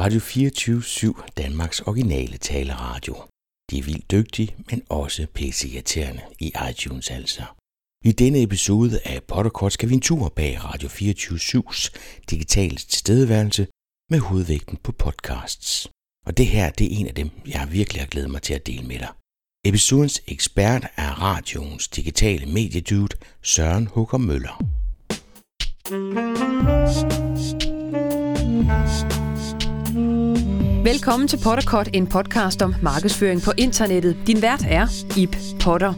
Radio 24 Danmarks originale taleradio. De er vildt dygtige, men også pisseirriterende i iTunes altså. I denne episode af Potterkort skal vi en tur bag Radio 24-7's digitale tilstedeværelse med hovedvægten på podcasts. Og det her, det er en af dem, jeg virkelig har glædet mig til at dele med dig. Episodens ekspert er radioens digitale mediedude Søren Hugger Møller. Velkommen til Potterkort, en podcast om markedsføring på internettet. Din vært er Ip Potter.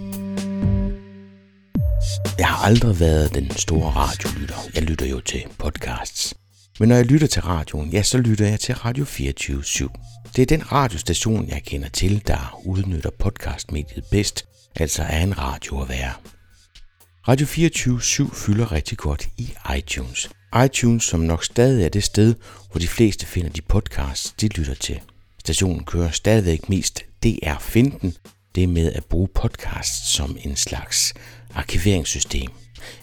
Jeg har aldrig været den store radiolytter. Jeg lytter jo til podcasts. Men når jeg lytter til radioen, ja, så lytter jeg til Radio 24 /7. Det er den radiostation, jeg kender til, der udnytter podcastmediet bedst, altså er en radio at være. Radio 24 /7 fylder rigtig godt i iTunes iTunes, som nok stadig er det sted, hvor de fleste finder de podcasts, de lytter til. Stationen kører stadigvæk mest DR-finden, det med at bruge podcasts som en slags arkiveringssystem,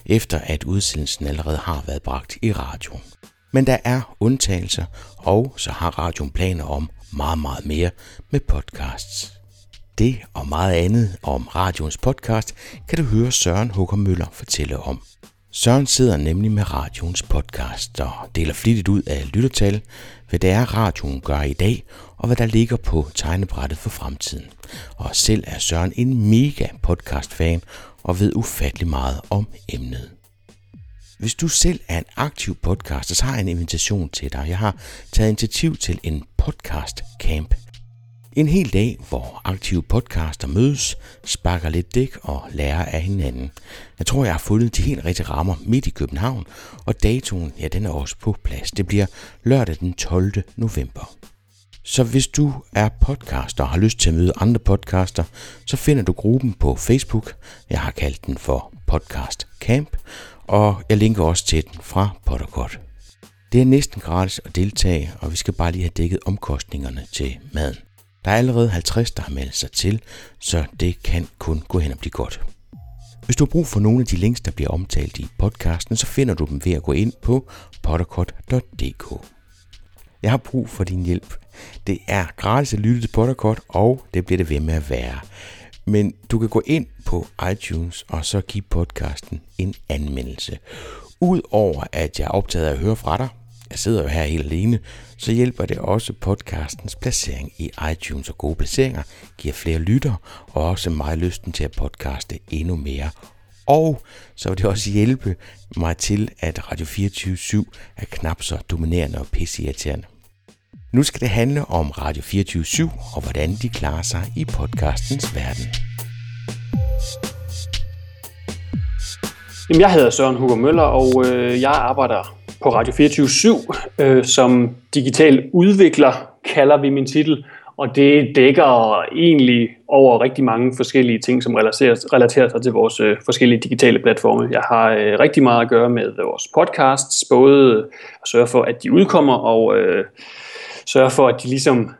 efter at udsendelsen allerede har været bragt i radio. Men der er undtagelser, og så har radioen planer om meget, meget mere med podcasts. Det og meget andet om radioens podcast kan du høre Søren Hugger Møller fortælle om. Søren sidder nemlig med radioens podcast og deler flittigt ud af lyttertal, hvad det er radioen gør i dag, og hvad der ligger på tegnebrættet for fremtiden. Og selv er Søren en mega podcast-fan og ved ufattelig meget om emnet. Hvis du selv er en aktiv podcaster, så har jeg en invitation til dig. Jeg har taget initiativ til en podcast camp. En hel dag, hvor aktive podcaster mødes, sparker lidt dæk og lærer af hinanden. Jeg tror, jeg har fundet de helt rigtige rammer midt i København, og datoen, ja, den er også på plads. Det bliver lørdag den 12. november. Så hvis du er podcaster og har lyst til at møde andre podcaster, så finder du gruppen på Facebook. Jeg har kaldt den for Podcast Camp, og jeg linker også til den fra Potterkort. Det er næsten gratis at deltage, og vi skal bare lige have dækket omkostningerne til maden. Der er allerede 50, der har meldt sig til, så det kan kun gå hen og blive godt. Hvis du har brug for nogle af de links, der bliver omtalt i podcasten, så finder du dem ved at gå ind på potterkort.dk. Jeg har brug for din hjælp. Det er gratis at lytte til Potterkort, og det bliver det ved med at være. Men du kan gå ind på iTunes og så give podcasten en anmeldelse. Udover at jeg er optaget af at høre fra dig, jeg sidder jo her helt alene, så hjælper det også podcastens placering i iTunes og gode placeringer, giver flere lytter og også mig lysten til at podcaste endnu mere. Og så vil det også hjælpe mig til, at Radio 24 er knap så dominerende og pisseirriterende. Nu skal det handle om Radio 24 og hvordan de klarer sig i podcastens verden. Jamen, jeg hedder Søren Hugo Møller, og øh, jeg arbejder på Radio 24 øh, som digital udvikler, kalder vi min titel. Og det dækker egentlig over rigtig mange forskellige ting, som relaterer, relaterer sig til vores øh, forskellige digitale platforme. Jeg har øh, rigtig meget at gøre med vores podcasts, både at sørge for, at de udkommer, og øh, sørge for, at de ligesom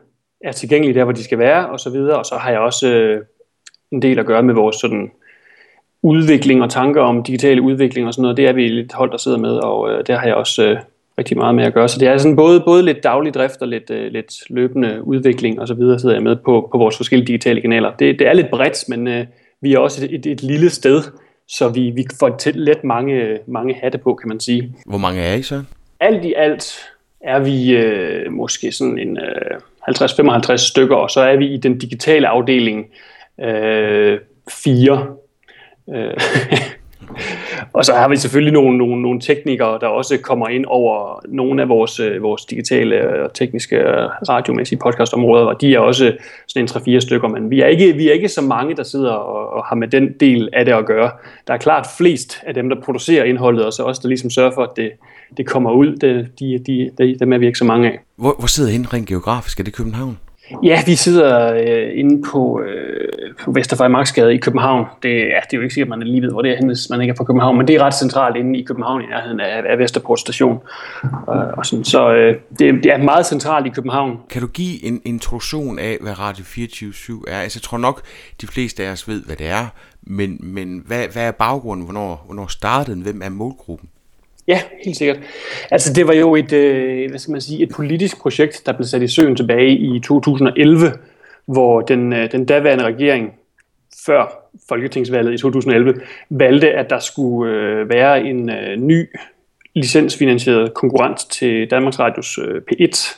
er tilgængelige der, hvor de skal være, og så videre. Og så har jeg også øh, en del at gøre med vores sådan udvikling og tanker om digital udvikling og sådan noget. Det er vi lidt hold, der sidder med, og øh, der har jeg også øh, rigtig meget med at gøre. Så det er sådan både, både lidt daglig drift og lidt, øh, lidt løbende udvikling og så videre, sidder jeg med på, på vores forskellige digitale kanaler. Det, det er lidt bredt, men øh, vi er også et, et, et lille sted, så vi, vi får til let mange, mange hatte på, kan man sige. Hvor mange er I så? Alt i alt er vi øh, måske sådan en øh, 50-55 stykker, og så er vi i den digitale afdeling øh, fire. Øh, og så har vi selvfølgelig nogle, nogle, nogle teknikere, der også kommer ind over nogle af vores, øh, vores digitale og tekniske radiomæssige podcastområder, og de er også sådan en 3-4 stykker, men vi er, ikke, vi er ikke så mange, der sidder og, og har med den del af det at gøre. Der er klart flest af dem, der producerer indholdet, og så også der ligesom sørger for, at det, det kommer ud. Det, de, de, de, dem er vi ikke så mange af. Hvor, hvor sidder I rent geografisk? Er det København? Ja, vi sidder øh, inde på, øh, på Vesterfejmarksgade i København. Det, ja, det er jo ikke sikkert, at man lige ved, hvor det er henne, hvis man ikke er fra København, men det er ret centralt inde i København, i nærheden af, af Vesterport station. Og, og sådan. Så øh, det, det er meget centralt i København. Kan du give en introduktion af, hvad Radio 24 er? Altså, jeg tror nok, de fleste af os ved, hvad det er, men, men hvad, hvad er baggrunden? Hvornår, hvornår startede den? Hvem er målgruppen? Ja, helt sikkert. Altså det var jo et, øh, hvad skal man sige, et politisk projekt, der blev sat i søen tilbage i 2011, hvor den, øh, den daværende regering før Folketingsvalget i 2011 valgte, at der skulle øh, være en øh, ny licensfinansieret konkurrent til Danmarks Radios øh, P1,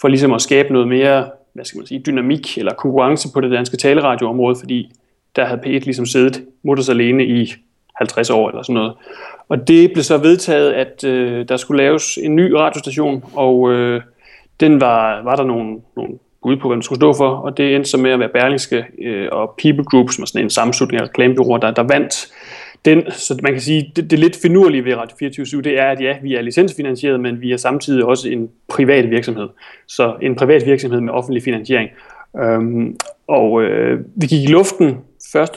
for ligesom at skabe noget mere hvad skal man sige, dynamik eller konkurrence på det danske taleradioområde, fordi der havde P1 ligesom siddet mutters alene i 50 år eller sådan noget. Og det blev så vedtaget, at øh, der skulle laves en ny radiostation, og øh, den var, var der nogle, nogle bud på, hvem den skulle stå for, og det endte så med at være Berlingske øh, og People Group, som er sådan en sammenslutning af reklamebyråer, der, der vandt den, så man kan sige, det, det lidt finurlige ved Radio 24 det er, at ja, vi er licensfinansieret, men vi er samtidig også en privat virksomhed. Så en privat virksomhed med offentlig finansiering. Øhm, og øh, vi gik i luften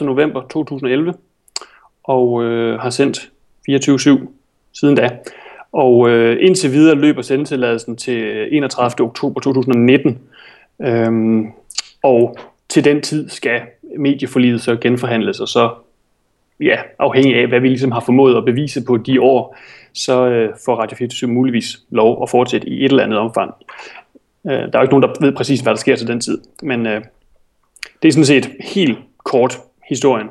1. november 2011, og øh, har sendt 24-7 siden da. Og øh, indtil videre løber sendetilladelsen til øh, 31. oktober 2019. Øhm, og til den tid skal medieforliget så genforhandles, og så ja, afhængig af, hvad vi ligesom har formået at bevise på de år, så øh, får Radio 24 muligvis lov at fortsætte i et eller andet omfang. Øh, der er jo ikke nogen, der ved præcis, hvad der sker til den tid, men øh, det er sådan set helt kort historien.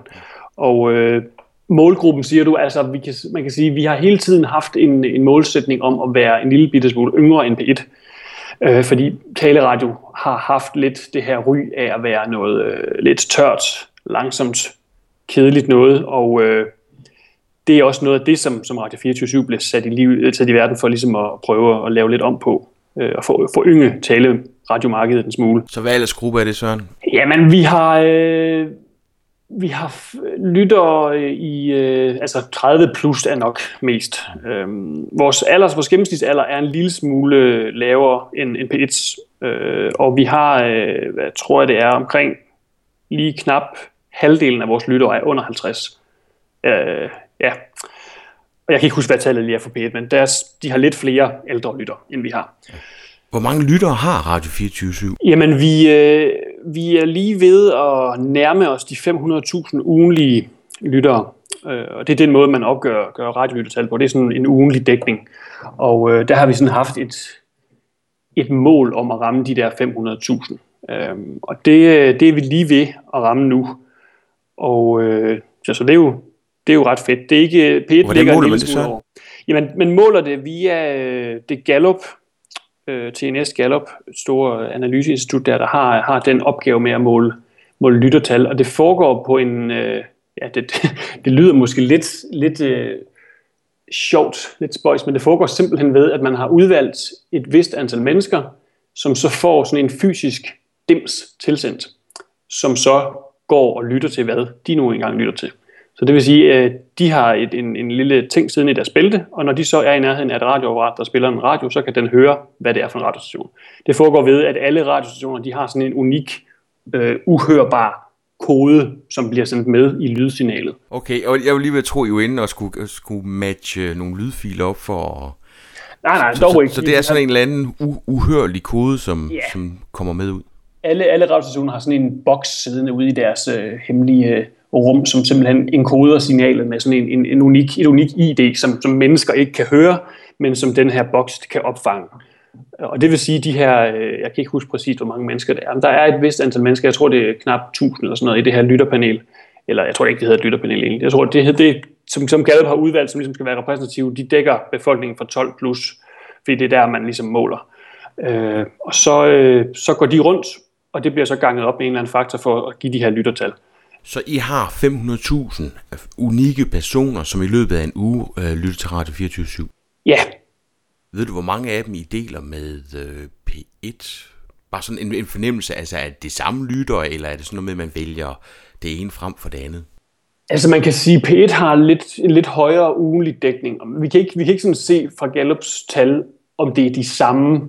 Og øh, målgruppen, siger du, altså vi kan, man kan sige, vi har hele tiden haft en, en målsætning om at være en lille bitte smule yngre end P1. Øh, fordi taleradio har haft lidt det her ry af at være noget øh, lidt tørt, langsomt, kedeligt noget, og øh, det er også noget af det, som, som Radio 24 blev sat i, liv, sat i verden for ligesom at prøve at lave lidt om på, øh, og for, for yngre tale radiomarkedet en smule. Så hvad aldersgruppe er det, Søren? Jamen, vi har, øh, vi har lytter i, øh, altså 30 plus er nok mest. Øhm, vores, alders, vores gennemsnitsalder er en lille smule lavere end, end P1, øh, og vi har, øh, hvad tror jeg det er, omkring lige knap halvdelen af vores lyttere er under 50. Øh, ja. Og jeg kan ikke huske, hvad tallet lige er for P1, men deres, de har lidt flere ældre lytter, end vi har. Hvor mange lyttere har Radio 24 Jamen, vi, øh, vi er lige ved at nærme os de 500.000 ugenlige lyttere. Øh, og det er den måde, man opgør gør radiolyttertal på. Det er sådan en ugenlig dækning. Og øh, der har vi sådan haft et, et mål om at ramme de der 500.000. Øh, og det, det er vi lige ved at ramme nu. Og øh, ja, så det er, jo, det er jo ret fedt. Det er ikke P1 Hvordan måler man det så? Over. Jamen, man måler det via øh, det Gallup, øh, TNS Gallup, et stort analyseinstitut der, der har, har den opgave med at måle, måle lyttertal, og det foregår på en, øh, ja, det, det lyder måske lidt, lidt øh, sjovt, lidt spøjs, men det foregår simpelthen ved, at man har udvalgt et vist antal mennesker, som så får sådan en fysisk dims tilsendt, som så går og lytter til, hvad de nu engang lytter til. Så det vil sige, at de har et, en, en lille ting siden i deres bælte, og når de så er i nærheden af et radioapparat, der spiller en radio, så kan den høre, hvad det er for en radiostation. Det foregår ved, at alle radiostationer de har sådan en unik, øh, uhørbar kode, som bliver sendt med i lydsignalet. Okay, og jeg vil lige ved at tro, jo inden og skulle, skulle matche nogle lydfiler op for... Nej, nej, så, dog så, ikke. Så det er sådan en eller anden u- uhørlig kode, som, yeah. som kommer med ud? alle, alle radiostationer har sådan en boks siddende ude i deres øh, hemmelige øh, rum, som simpelthen enkoder signalet med sådan en, en, en unik, et unik ID, som, som mennesker ikke kan høre, men som den her boks kan opfange. Og det vil sige, de her, øh, jeg kan ikke huske præcis, hvor mange mennesker det er, men der er et vist antal mennesker, jeg tror det er knap 1000 eller sådan noget i det her lytterpanel, eller jeg tror ikke, det hedder et lytterpanel egentlig. Jeg tror, det hedder det, som, som Gallup har udvalgt, som ligesom skal være repræsentative, de dækker befolkningen fra 12 plus, fordi det er der, man ligesom måler. Øh, og så, øh, så går de rundt og det bliver så ganget op med en eller anden faktor for at give de her lyttertal. Så I har 500.000 unikke personer, som i løbet af en uge øh, lytter til Radio 24 Ja. Ved du, hvor mange af dem I deler med øh, P1? Bare sådan en, en fornemmelse, altså er det samme lytter, eller er det sådan noget med, at man vælger det ene frem for det andet? Altså man kan sige, at P1 har lidt, en lidt højere ugenlig dækning. Vi kan ikke, vi kan ikke sådan se fra Gallups tal, om det er de samme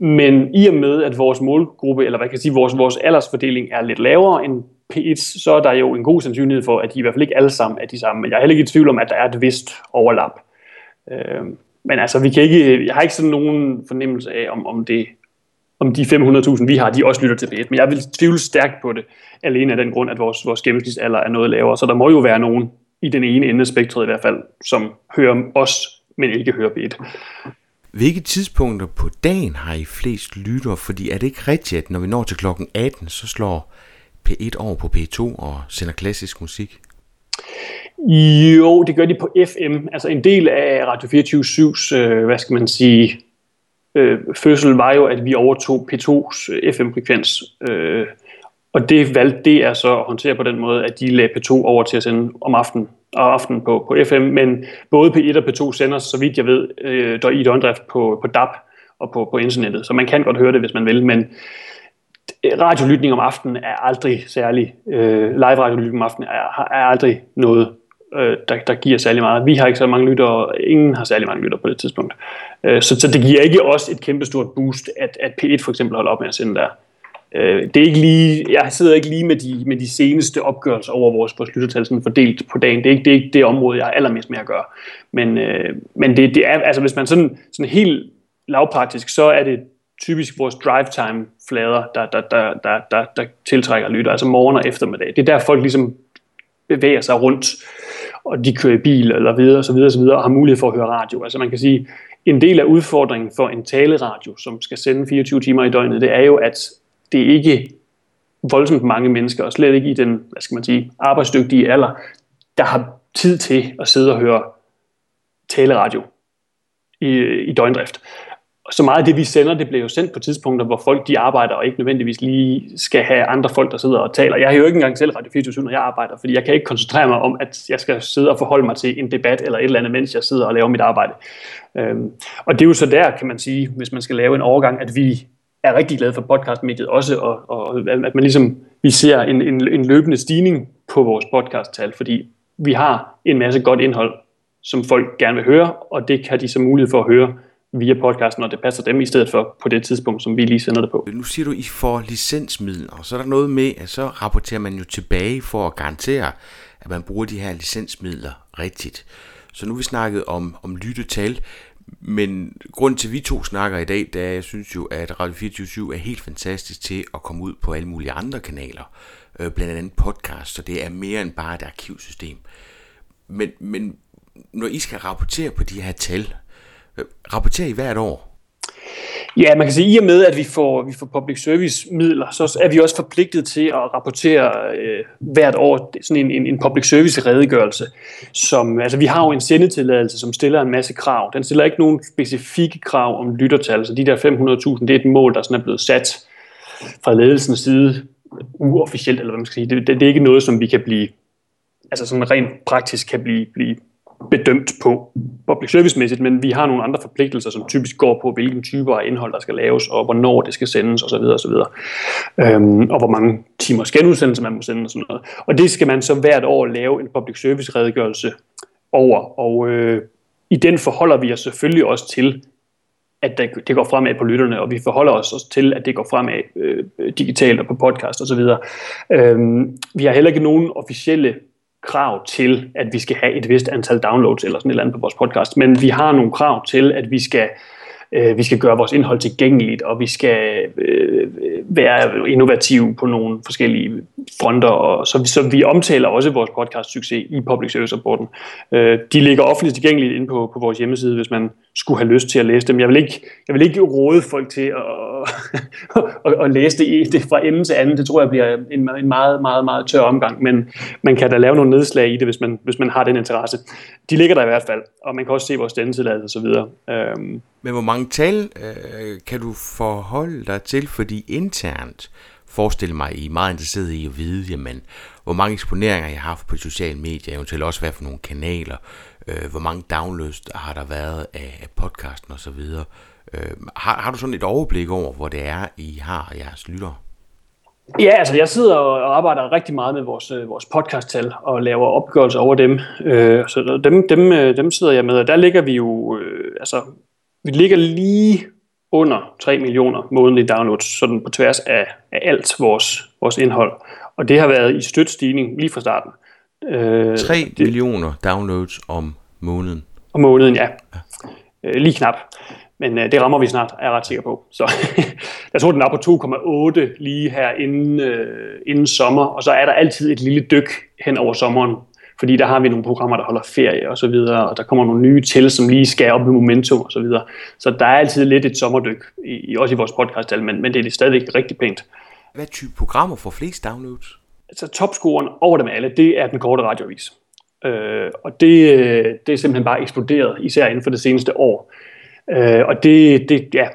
men i og med, at vores målgruppe, eller hvad kan jeg sige, vores, vores aldersfordeling er lidt lavere end P1, så er der jo en god sandsynlighed for, at de i hvert fald ikke alle sammen er de samme. Men jeg er heller ikke i tvivl om, at der er et vist overlap. Øh, men altså, vi kan ikke, jeg har ikke sådan nogen fornemmelse af, om, om, det, om de 500.000, vi har, de også lytter til P1. Men jeg vil tvivle stærkt på det, alene af den grund, at vores, vores gennemsnitsalder er noget lavere. Så der må jo være nogen i den ene ende af spektret i hvert fald, som hører os men ikke hører P1. Hvilke tidspunkter på dagen har I flest lyttere? Fordi er det ikke rigtigt, at når vi når til klokken 18, så slår P1 over på P2 og sender klassisk musik? Jo, det gør de på FM. Altså en del af Radio 24-7's, øh, hvad skal man sige, øh, fødsel var jo, at vi overtog P2's øh, FM-frekvens. Øh, og det valgte det er så at håndtere på den måde, at de lagde P2 over til at sende om aftenen og aftenen på, på FM, men både P1 og P2 sender, så vidt jeg ved, øh, der i døgndrift på, på DAB og på, på internettet. Så man kan godt høre det, hvis man vil, men radiolytning om aftenen er aldrig særlig, øh, live radiolytning om aftenen er, er aldrig noget, øh, der, der giver særlig meget. Vi har ikke så mange lyttere, ingen har særlig mange lyttere på det tidspunkt. Øh, så, så det giver ikke os et kæmpestort boost, at, at P1 for eksempel holder op med at sende der. Øh, det er ikke lige, jeg sidder ikke lige med de, med de seneste opgørelser over vores, vores lyttertal sådan fordelt på dagen. Det er ikke det, er ikke det område, jeg har allermest med at gøre. Men, øh, men det, det er, altså hvis man sådan, sådan helt lavpraktisk, så er det typisk vores drive time flader, der, der, der, der, der, der tiltrækker lytter, altså morgen og eftermiddag. Det er der folk ligesom bevæger sig rundt, og de kører i bil eller videre, så videre, så videre, og har mulighed for at høre radio. Altså man kan sige, en del af udfordringen for en taleradio, som skal sende 24 timer i døgnet, det er jo, at det ikke voldsomt mange mennesker, og slet ikke i den, hvad skal man sige, arbejdsdygtige alder, der har tid til at sidde og høre taleradio i, i døgndrift. Så meget af det, vi sender, det bliver jo sendt på tidspunkter, hvor folk de arbejder, og ikke nødvendigvis lige skal have andre folk, der sidder og taler. Jeg har jo ikke engang selv Radio 24 når jeg arbejder, fordi jeg kan ikke koncentrere mig om, at jeg skal sidde og forholde mig til en debat eller et eller andet, mens jeg sidder og laver mit arbejde. Øhm, og det er jo så der, kan man sige, hvis man skal lave en overgang, at vi er rigtig glade for podcastmediet også, og, og at man ligesom, vi ser en, en, en løbende stigning på vores podcasttal, fordi vi har en masse godt indhold, som folk gerne vil høre, og det kan de så mulighed for at høre via podcasten, når det passer dem, i stedet for på det tidspunkt, som vi lige sender det på. Nu siger du, I får licensmidler, og så er der noget med, at så rapporterer man jo tilbage for at garantere, at man bruger de her licensmidler rigtigt. Så nu vi snakket om, om lyttetal, men grund til, at vi to snakker i dag, det er, at jeg synes jo, at Radio 24 er helt fantastisk til at komme ud på alle mulige andre kanaler. Øh, blandt andet podcast, så det er mere end bare et arkivsystem. Men, men når I skal rapportere på de her tal, Øh, rapporterer I hvert år? Ja, man kan sige, at i og med, at vi får, vi får public service midler, så er vi også forpligtet til at rapportere øh, hvert år sådan en, en, en public service redegørelse. Som, altså, vi har jo en sendetilladelse, som stiller en masse krav. Den stiller ikke nogen specifikke krav om lyttertal, så de der 500.000, det er et mål, der sådan er blevet sat fra ledelsens side uofficielt, eller hvad man skal sige. Det, det, det er ikke noget, som vi kan blive, altså sådan rent praktisk kan blive, blive bedømt på public service-mæssigt, men vi har nogle andre forpligtelser, som typisk går på, hvilken typer af indhold, der skal laves, og hvornår det skal sendes, osv. osv. Øhm, og hvor mange timer skal udsendelse man må sende, og sådan noget. Og det skal man så hvert år lave en public service-redegørelse over, og øh, i den forholder vi os selvfølgelig også til, at det går fremad på lytterne, og vi forholder os også til, at det går fremad øh, digitalt og på podcast osv. Øhm, vi har heller ikke nogen officielle krav til, at vi skal have et vist antal downloads eller sådan et eller andet på vores podcast, men vi har nogle krav til, at vi skal øh, vi skal gøre vores indhold tilgængeligt, og vi skal øh, øh være innovative på nogle forskellige fronter. Og så, så vi omtaler også vores podcast-succes i Public Service-rapporten. Øh, de ligger offentligt tilgængeligt inde på, på vores hjemmeside, hvis man skulle have lyst til at læse dem. Jeg vil ikke, jeg vil ikke råde folk til at, at, at læse det, det fra ende til anden. Det tror jeg bliver en, en meget, meget, meget tør omgang, men man kan da lave nogle nedslag i det, hvis man, hvis man har den interesse. De ligger der i hvert fald, og man kan også se vores sendetilladelse osv. Øhm. Men hvor mange tal øh, kan du forholde dig til, fordi internt forestille mig, I er meget interesseret i at vide, jamen, hvor mange eksponeringer jeg har haft på sociale medier, eventuelt også hvad for nogle kanaler, øh, hvor mange downloads har der været af, af podcasten osv. Øh, har, har du sådan et overblik over, hvor det er, I har jeres lyttere? Ja, altså jeg sidder og arbejder rigtig meget med vores, øh, vores podcast-tal og laver opgørelser over dem. Øh, så dem, dem, øh, dem sidder jeg med, og der ligger vi jo, øh, altså vi ligger lige under 3 millioner månedlige downloads, sådan på tværs af, af alt vores, vores indhold. Og det har været i stødt stigning lige fra starten. Øh, 3 det, millioner downloads om måneden? Om måneden, ja. ja. Øh, lige knap. Men øh, det rammer vi snart, er jeg ret sikker på. Så jeg tror, den er på 2,8 lige her inden, øh, inden sommer, og så er der altid et lille dyk hen over sommeren, fordi der har vi nogle programmer, der holder ferie og så videre, og der kommer nogle nye til, som lige skal op med momentum og så videre. Så der er altid lidt et sommerdyk, i, også i vores podcast, men, men det er stadigvæk rigtig pænt. Hvad type programmer får flest downloads? Altså topscoren over dem alle, det er den korte radiovis. Øh, og det, det er simpelthen bare eksploderet, især inden for det seneste år. Øh, og det, det, ja,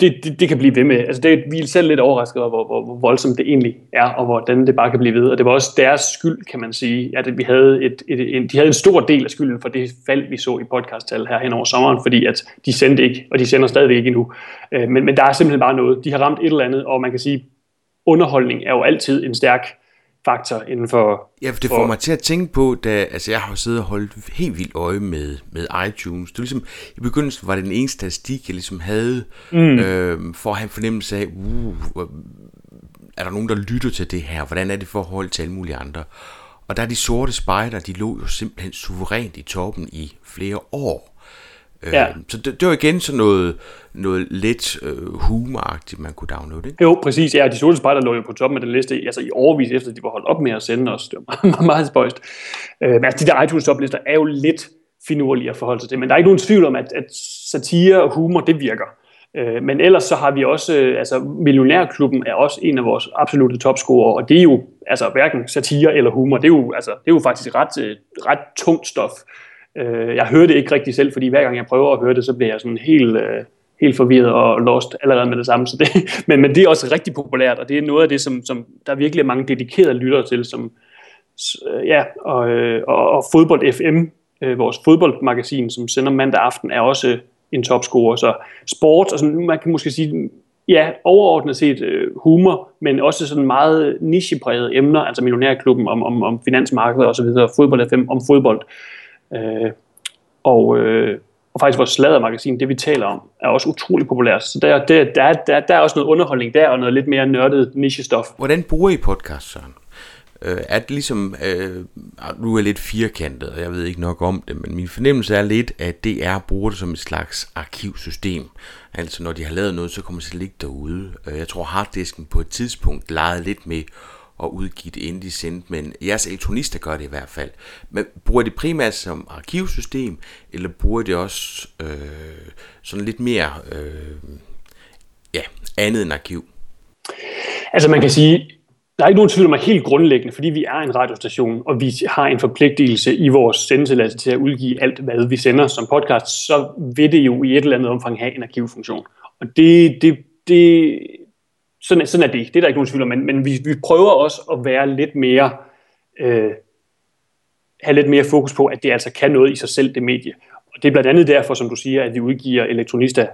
det, det, det kan blive ved med. Altså det, vi er selv lidt overrasket over, hvor, hvor, hvor voldsomt det egentlig er, og hvordan det bare kan blive ved. Og det var også deres skyld, kan man sige, at vi havde et, et, en, de havde en stor del af skylden for det fald, vi så i podcasttal her hen over sommeren, fordi at de sendte ikke, og de sender stadigvæk ikke endnu. Øh, men, men der er simpelthen bare noget. De har ramt et eller andet, og man kan sige, underholdning er jo altid en stærk faktor inden for... Ja, for det får for... mig til at tænke på, da altså jeg har siddet og holdt helt vildt øje med, med iTunes. Det var ligesom, i begyndelsen var det den ene statistik, jeg ligesom havde, mm. øh, for at have en fornemmelse af, uh, er der nogen, der lytter til det her? Hvordan er det forhold til alle mulige andre? Og der er de sorte spejder, de lå jo simpelthen suverænt i toppen i flere år. Øh, ja. Så det, det var igen sådan noget, noget lidt øh, humoragtigt, man kunne downloade, ikke? Jo, præcis. Ja, de sorte spejder lå jo på toppen af den liste, altså i overvis efter, de var holdt op med at sende os. Det var meget, meget spøjst. Øh, men altså, de der iTunes toplister er jo lidt finurlige at forholde sig til, men der er ikke nogen tvivl om, at, at satire og humor, det virker. Øh, men ellers så har vi også, øh, altså Millionærklubben er også en af vores absolute topscorer, og det er jo altså hverken satire eller humor, det er jo, altså, det er jo faktisk ret, øh, ret tungt stof. Øh, jeg hører det ikke rigtig selv, fordi hver gang jeg prøver at høre det, så bliver jeg sådan helt, øh, helt forvirret og lost allerede med det samme. Så det, men, men det er også rigtig populært, og det er noget af det, som, som der virkelig er mange dedikerede lyttere til, som øh, ja, og, øh, og, og Fodbold FM, øh, vores fodboldmagasin, som sender mandag aften, er også en topscorer. Så sport, og sådan, man kan måske sige, ja, overordnet set øh, humor, men også sådan meget nicheprægede emner, altså Millionærklubben om, om, om finansmarkedet og så videre, fodbold FM om fodbold. Øh, og, øh, og faktisk vores sladdermagasin, det vi taler om, er også utrolig populært. Så der, der, der, der, der er også noget underholdning der, og noget lidt mere nørdet niche-stof. Hvordan bruger I podcast, Søren? Øh, er ligesom, øh, nu er lidt firkantet, og jeg ved ikke nok om det, men min fornemmelse er lidt, at DR bruger det som et slags arkivsystem. Altså når de har lavet noget, så kommer det til at ligge derude. Øh, jeg tror harddisken på et tidspunkt legede lidt med og udgive det, inden de sendte, men jeres elektronister gør det i hvert fald. Men bruger det primært som arkivsystem, eller bruger det også øh, sådan lidt mere øh, ja, andet end arkiv? Altså man kan sige, der er ikke nogen tvivl om, at helt grundlæggende, fordi vi er en radiostation, og vi har en forpligtelse i vores sendetilladelse til at udgive alt, hvad vi sender som podcast, så vil det jo i et eller andet omfang have en arkivfunktion. Og det, det, det, sådan, sådan er det. Det er der ikke nogen tvivl om, men, men vi, vi prøver også at være lidt mere, øh, have lidt mere fokus på, at det altså kan noget i sig selv, det medie. Og det er blandt andet derfor, som du siger, at vi udgiver elektronister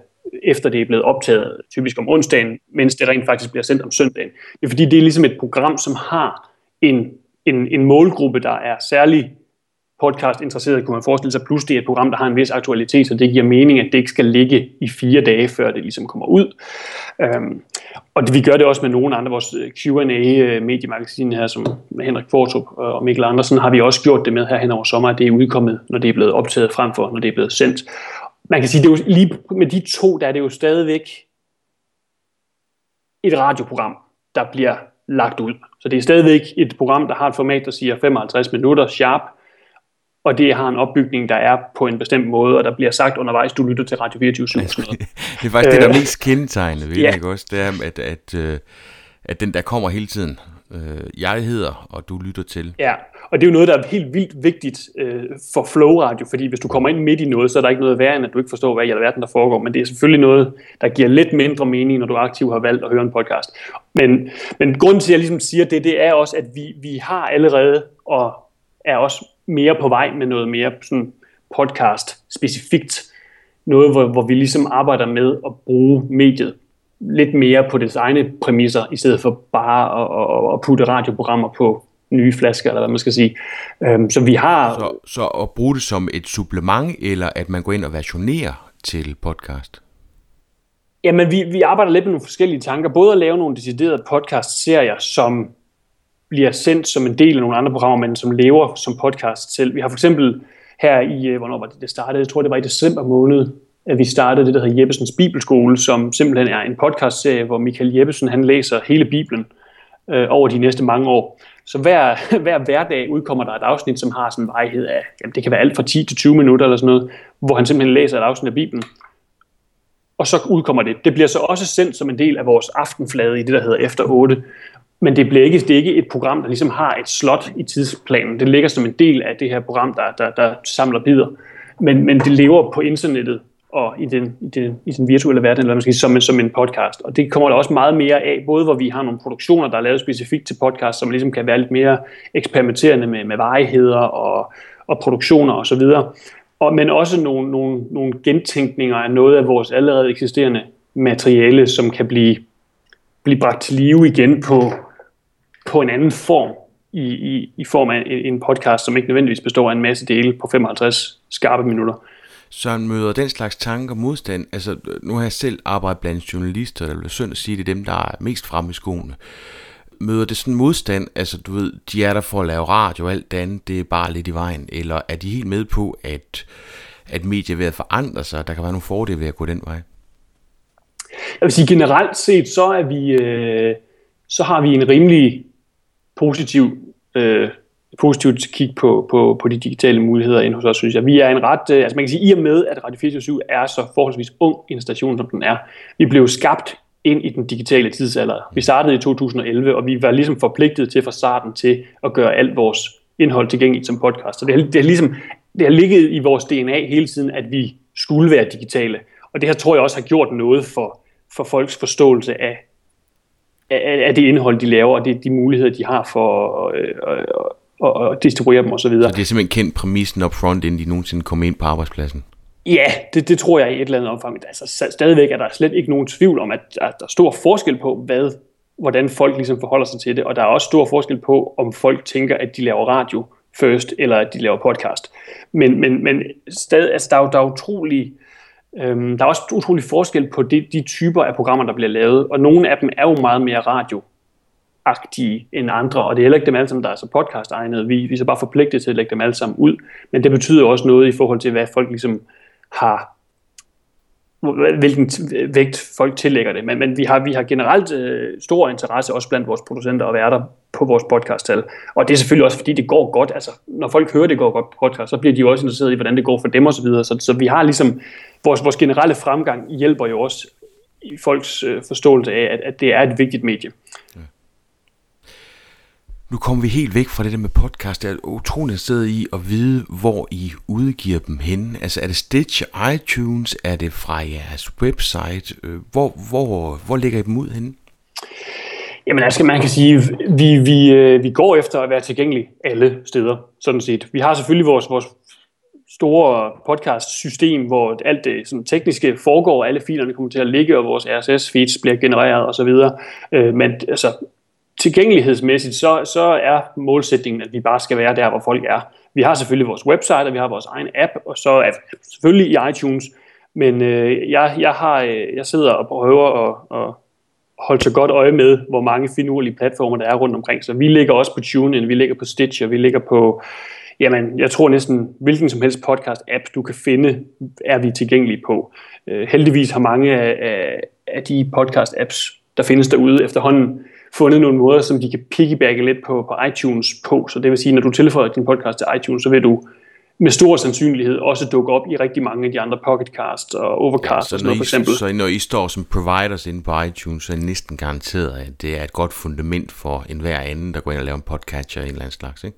efter det er blevet optaget, typisk om onsdagen, mens det rent faktisk bliver sendt om søndagen. Det er fordi, det er ligesom et program, som har en, en, en målgruppe, der er særlig podcast interesseret, kunne man forestille sig, plus det er et program, der har en vis aktualitet, så det giver mening, at det ikke skal ligge i fire dage, før det ligesom kommer ud. Øhm, og vi gør det også med nogle andre, vores øh, Q&A-mediemagasin øh, her, som med Henrik Fortrup øh, og Mikkel Andersen, har vi også gjort det med her hen over sommer, at det er udkommet, når det er blevet optaget frem for, når det er blevet sendt. Man kan sige, det er jo lige med de to, der er det jo stadigvæk et radioprogram, der bliver lagt ud. Så det er stadigvæk et program, der har et format, der siger 55 minutter sharp, og det har en opbygning, der er på en bestemt måde, og der bliver sagt undervejs, du lytter til Radio 24 det er faktisk det, der er øh, mest kendetegnende ved ja. ikke også? Det er, at, at, øh, at den der kommer hele tiden. Øh, jeg hedder, og du lytter til. Ja, og det er jo noget, der er helt vildt vigtigt for Flow Radio, fordi hvis du kommer ind midt i noget, så er der ikke noget værre, end at du ikke forstår, hvad i alverden der foregår, men det er selvfølgelig noget, der giver lidt mindre mening, når du aktivt har valgt at høre en podcast. Men, men grunden til, at jeg ligesom siger det, det er også, at vi, vi har allerede, og er også mere på vej med noget mere sådan podcast specifikt. Noget, hvor, hvor vi ligesom arbejder med at bruge mediet lidt mere på dets egne præmisser, i stedet for bare at, at, at putte radioprogrammer på nye flasker, eller hvad man skal sige. Øhm, så vi har... Så, så at bruge det som et supplement, eller at man går ind og versionerer til podcast? Jamen, vi, vi arbejder lidt med nogle forskellige tanker. Både at lave nogle deciderede podcast-serier, som bliver sendt som en del af nogle andre programmer, men som lever som podcast selv. Vi har for eksempel her i, øh, hvornår var det, det startede? Jeg tror, det var i december måned, at vi startede det, der hedder Jeppesens Bibelskole, som simpelthen er en podcastserie, hvor Michael Jeppesen, han læser hele Bibelen øh, over de næste mange år. Så hver, hver hverdag udkommer der et afsnit, som har sådan en vejhed af, jamen det kan være alt fra 10 til 20 minutter eller sådan noget, hvor han simpelthen læser et afsnit af Bibelen. Og så udkommer det. Det bliver så også sendt som en del af vores aftenflade i det, der hedder Efter 8. Men det, bliver ikke, det er ikke et program, der ligesom har et slot i tidsplanen. Det ligger som en del af det her program, der, der, der samler bidder. Men, men det lever på internettet og i den, i den, i den virtuelle verden, eller man skal sige, som, som en podcast. Og det kommer der også meget mere af, både hvor vi har nogle produktioner, der er lavet specifikt til podcast, som ligesom kan være lidt mere eksperimenterende med, med varigheder og, og produktioner osv., og og, men også nogle, nogle, nogle gentænkninger af noget af vores allerede eksisterende materiale, som kan blive, blive bragt til live igen på, på en anden form, i, i, i form af en, en podcast, som ikke nødvendigvis består af en masse dele på 55 skarpe minutter. Søren møder den slags tanker modstand. Altså, nu har jeg selv arbejdet blandt journalister, der vil synd at sige, det er dem, der er mest fremme i skoene. Møder det sådan modstand, altså du ved, de er der for at lave radio og alt det andet, det er bare lidt i vejen, eller er de helt med på, at, at medier er ved at forandre sig, der kan være nogle fordele ved at gå den vej? Jeg vil sige, generelt set, så er vi, øh, så har vi en rimelig positiv øh, positivt kig på, på, på de digitale muligheder ind hos os, synes jeg. Vi er en ret, øh, altså man kan sige, i og med, at Radio 24 er så forholdsvis ung en station, som den er, vi blev skabt ind i den digitale tidsalder. Vi startede i 2011, og vi var ligesom forpligtet til fra starten til at gøre alt vores indhold tilgængeligt som podcast. Så det har, det har ligesom det har ligget i vores DNA hele tiden, at vi skulle være digitale. Og det her tror jeg også har gjort noget for, for folks forståelse af, af, af det indhold, de laver, og det, de muligheder, de har for at, at, og, og distribuere dem osv. Så, videre. så det er simpelthen kendt præmissen up front, inden de nogensinde kommer ind på arbejdspladsen? Ja, det, det tror jeg i et eller andet omfang. Altså, stadigvæk er der slet ikke nogen tvivl om, at, at der er stor forskel på, hvad, hvordan folk ligesom forholder sig til det, og der er også stor forskel på, om folk tænker, at de laver radio først, eller at de laver podcast. Men, men, men stadig, altså, der, er der er utrolig, øhm, der er også utrolig forskel på de, de typer af programmer, der bliver lavet, og nogle af dem er jo meget mere radio agtige end andre, og det er heller ikke dem alle sammen, der er så podcast egnet. Vi, vi er så bare forpligtet til at lægge dem alle sammen ud, men det betyder også noget i forhold til, hvad folk ligesom har hvilken vægt folk tillægger det. Men, men vi, har, vi har generelt øh, stor interesse også blandt vores producenter og værter på vores podcasttal. Og det er selvfølgelig også, fordi det går godt. Altså, når folk hører, det går godt på podcast, så bliver de jo også interesseret i, hvordan det går for dem osv. Så, videre. så, så vi har ligesom, vores, vores generelle fremgang hjælper jo også i folks øh, forståelse af, at, at det er et vigtigt medie. Ja nu kommer vi helt væk fra det der med podcast. Jeg er utrolig interesseret i at vide, hvor I udgiver dem hen. Altså er det Stitch, iTunes, er det fra jeres website? Øh, hvor, hvor, hvor ligger I dem ud henne? Jamen altså, man kan sige, vi, vi, øh, vi går efter at være tilgængelige alle steder, sådan set. Vi har selvfølgelig vores, vores store podcast-system, hvor alt det sådan, tekniske foregår, alle filerne kommer til at ligge, og vores RSS-feeds bliver genereret osv. Øh, men altså, tilgængelighedsmæssigt, så, så er målsætningen, at vi bare skal være der, hvor folk er. Vi har selvfølgelig vores website, og vi har vores egen app, og så er selvfølgelig i iTunes, men øh, jeg, jeg, har, øh, jeg sidder og prøver at, at holde så godt øje med, hvor mange finurlige platformer der er rundt omkring. Så vi ligger også på TuneIn, vi ligger på Stitch, vi ligger på, jamen, jeg tror næsten, hvilken som helst podcast-app, du kan finde, er vi tilgængelige på. Øh, heldigvis har mange af, af, af de podcast-apps, der findes derude efterhånden, fundet nogle måder, som de kan piggybacke lidt på, på iTunes på. Så det vil sige, når du tilføjer din podcast til iTunes, så vil du med stor sandsynlighed også dukke op i rigtig mange af de andre Pocketcast og Overcast ja, så og sådan noget, for eksempel. Så når I står som providers inde på iTunes, så er I næsten garanteret, at det er et godt fundament for enhver anden, der går ind og laver en podcatcher af en eller anden slags, ikke?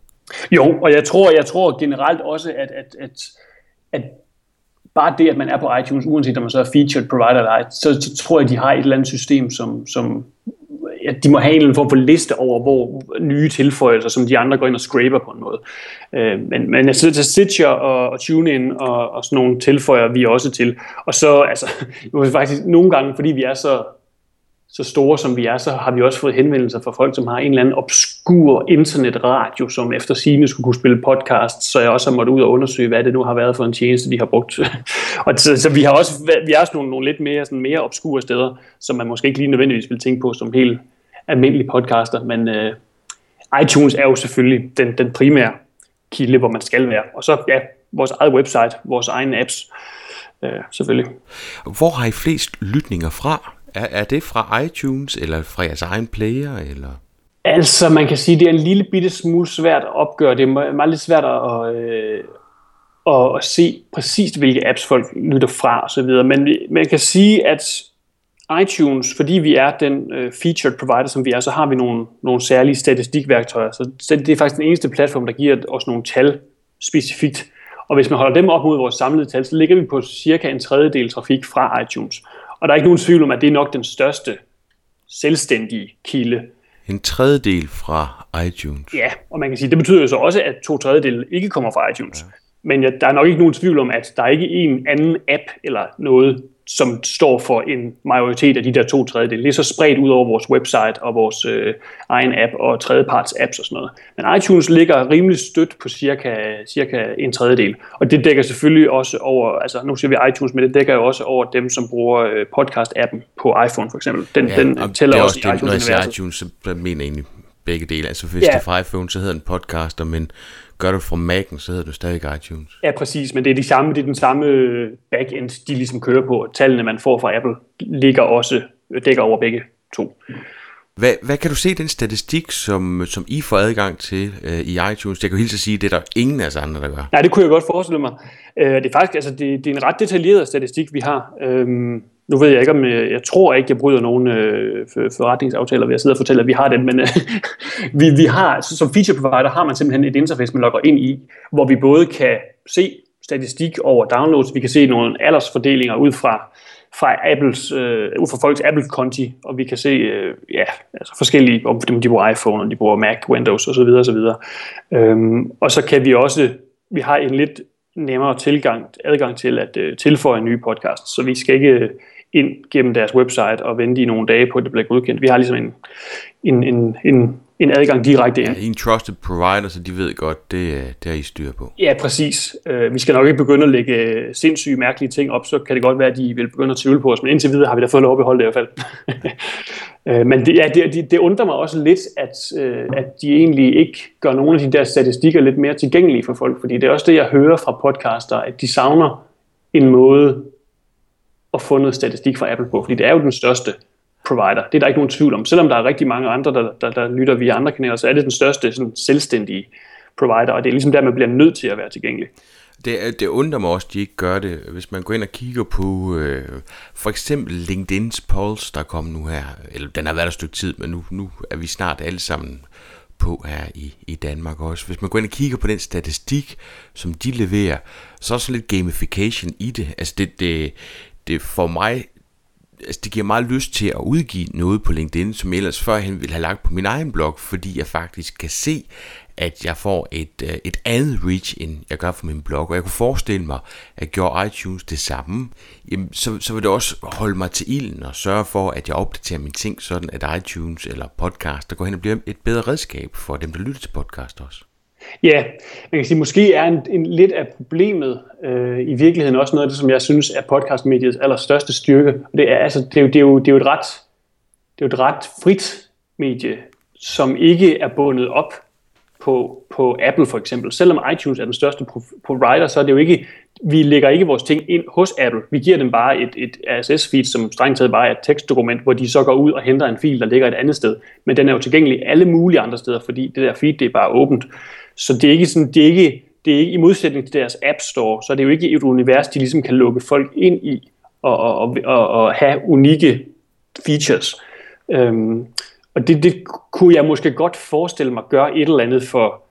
Jo, og jeg tror, jeg tror generelt også, at, at, at, at bare det, at man er på iTunes, uanset om man så er featured provider eller ej, så, så tror jeg, de har et eller andet system, som, som at de må have en eller anden form for liste over, hvor nye tilføjelser, som de andre går ind og scraper på en måde. Øh, men, men jeg sidder til Stitcher og, og TuneIn og, og sådan nogle tilføjer vi også til. Og så, altså, faktisk nogle gange, fordi vi er så så store som vi er, så har vi også fået henvendelser fra folk, som har en eller anden obskur internetradio, som efter sine skulle kunne spille podcast, så jeg også har måttet ud og undersøge, hvad det nu har været for en tjeneste, de har brugt. og så, så, vi har også, vi har også nogle, nogle lidt mere, sådan mere obskure steder, som man måske ikke lige nødvendigvis vil tænke på som helt almindelige podcaster, men uh, iTunes er jo selvfølgelig den, den primære kilde, hvor man skal være. Og så ja, vores eget website, vores egne apps, uh, selvfølgelig. Hvor har I flest lytninger fra? Er, er det fra iTunes, eller fra jeres egen player, eller? Altså, man kan sige, det er en lille bitte smule svært at opgøre. Det er meget lidt svært at, øh, at, at se præcis, hvilke apps folk lytter fra osv. Men man kan sige, at iTunes, fordi vi er den øh, featured provider, som vi er, så har vi nogle, nogle særlige statistikværktøjer. Så det er faktisk den eneste platform, der giver os nogle tal specifikt. Og hvis man holder dem op mod vores samlede tal, så ligger vi på cirka en tredjedel trafik fra iTunes. Og der er ikke nogen tvivl om, at det er nok den største selvstændige kilde. En tredjedel fra iTunes? Ja, og man kan sige, det betyder jo så også, at to tredjedel ikke kommer fra iTunes. Ja. Men ja, der er nok ikke nogen tvivl om, at der er ikke en anden app eller noget, som står for en majoritet af de der to tredjedele. Det er så spredt ud over vores website og vores øh, egen app og tredjeparts apps og sådan noget. Men iTunes ligger rimelig stødt på cirka, cirka en tredjedel. Og det dækker selvfølgelig også over, altså nu siger vi iTunes, men det dækker jo også over dem, som bruger øh, podcast-appen på iPhone for eksempel. Den, ja, den tæller det er også, også det, i iTunes. Når jeg siger iTunes, så mener jeg egentlig begge dele. Altså hvis ja. det er fra iPhone, så hedder den podcaster, men Gør du fra Mac'en, så hedder du stadig iTunes. Ja, præcis, men det er, de samme, det er den samme backend, de ligesom kører på. Tallene, man får fra Apple, ligger også, dækker over begge to. Hvad, hvad kan du se den statistik, som, som I får adgang til øh, i iTunes? Jeg kan helt sige, det er der ingen af os andre, der gør. Nej, det kunne jeg godt forestille mig. Øh, det er faktisk altså, det, det er en ret detaljeret statistik, vi har. Øhm, nu ved jeg ikke, om øh, jeg, tror ikke, jeg bryder nogen øh, forretningsaftaler ved at sidde og fortælle, at vi har den, men øh, vi, vi har, som feature provider har man simpelthen et interface, man logger ind i, hvor vi både kan se statistik over downloads, vi kan se nogle aldersfordelinger ud fra, fra Apples, øh, ud fra folks Apple-konti, og vi kan se øh, ja, altså forskellige, om de bruger iPhone, om de bruger Mac, Windows osv. osv. Øhm, og så kan vi også, vi har en lidt nemmere tilgang, adgang til at øh, tilføje nye podcasts, så vi skal ikke ind gennem deres website og vente i nogle dage på, at det bliver godkendt. Vi har ligesom en, en, en, en, en adgang direkte ind. Ja, en trusted provider, så de ved godt, det, det er I styr på. Ja, præcis. Uh, vi skal nok ikke begynde at lægge øh, sindssyge, mærkelige ting op, så kan det godt være, at de vil begynde at tvivle på os, men indtil videre har vi da fået lov at beholde det i hvert fald. men det, ja, det, det, undrer mig også lidt, at, at de egentlig ikke gør nogle af de der statistikker lidt mere tilgængelige for folk, fordi det er også det, jeg hører fra podcaster, at de savner en måde at få noget statistik fra Apple på, fordi det er jo den største provider. Det er der ikke nogen tvivl om. Selvom der er rigtig mange andre, der, der, der lytter via andre kanaler, så er det den største sådan, selvstændige provider, og det er ligesom der, man bliver nødt til at være tilgængelig. Det, det undrer mig også, at de ikke gør det. Hvis man går ind og kigger på øh, for eksempel LinkedIn's polls, der kom nu her, eller den har været der et stykke tid, men nu, nu er vi snart alle sammen på her i, i Danmark også. Hvis man går ind og kigger på den statistik, som de leverer, så er der sådan lidt gamification i det. Altså det, det, det for mig altså det giver meget lyst til at udgive noget på LinkedIn, som jeg ellers førhen ville have lagt på min egen blog, fordi jeg faktisk kan se, at jeg får et, øh, et andet reach, end jeg gør for min blog. Og jeg kunne forestille mig, at gjorde iTunes det samme, jamen, så, så vil det også holde mig til ilden og sørge for, at jeg opdaterer mine ting, sådan at iTunes eller podcast, der går hen og bliver et bedre redskab for dem, der lytter til podcast også. Ja, man kan sige, måske er en, en lidt af problemet øh, i virkeligheden også noget af det, som jeg synes er podcastmediets allerstørste styrke. Det er, altså, det er, jo, det er, jo, det er jo et ret det er jo et ret frit medie, som ikke er bundet op på, på Apple for eksempel. Selvom iTunes er den største provider, så er det jo ikke, vi lægger ikke vores ting ind hos Apple. Vi giver dem bare et, et RSS-feed, som strengt taget bare er et tekstdokument, hvor de så går ud og henter en fil, der ligger et andet sted. Men den er jo tilgængelig alle mulige andre steder, fordi det der feed, det er bare åbent. Så det er ikke sådan, det er ikke, det er ikke i modsætning til deres App Store, så det er jo ikke et univers, de ligesom kan lukke folk ind i og, og, og, og have unikke features. Øhm, og det, det kunne jeg måske godt forestille mig gøre et eller andet for,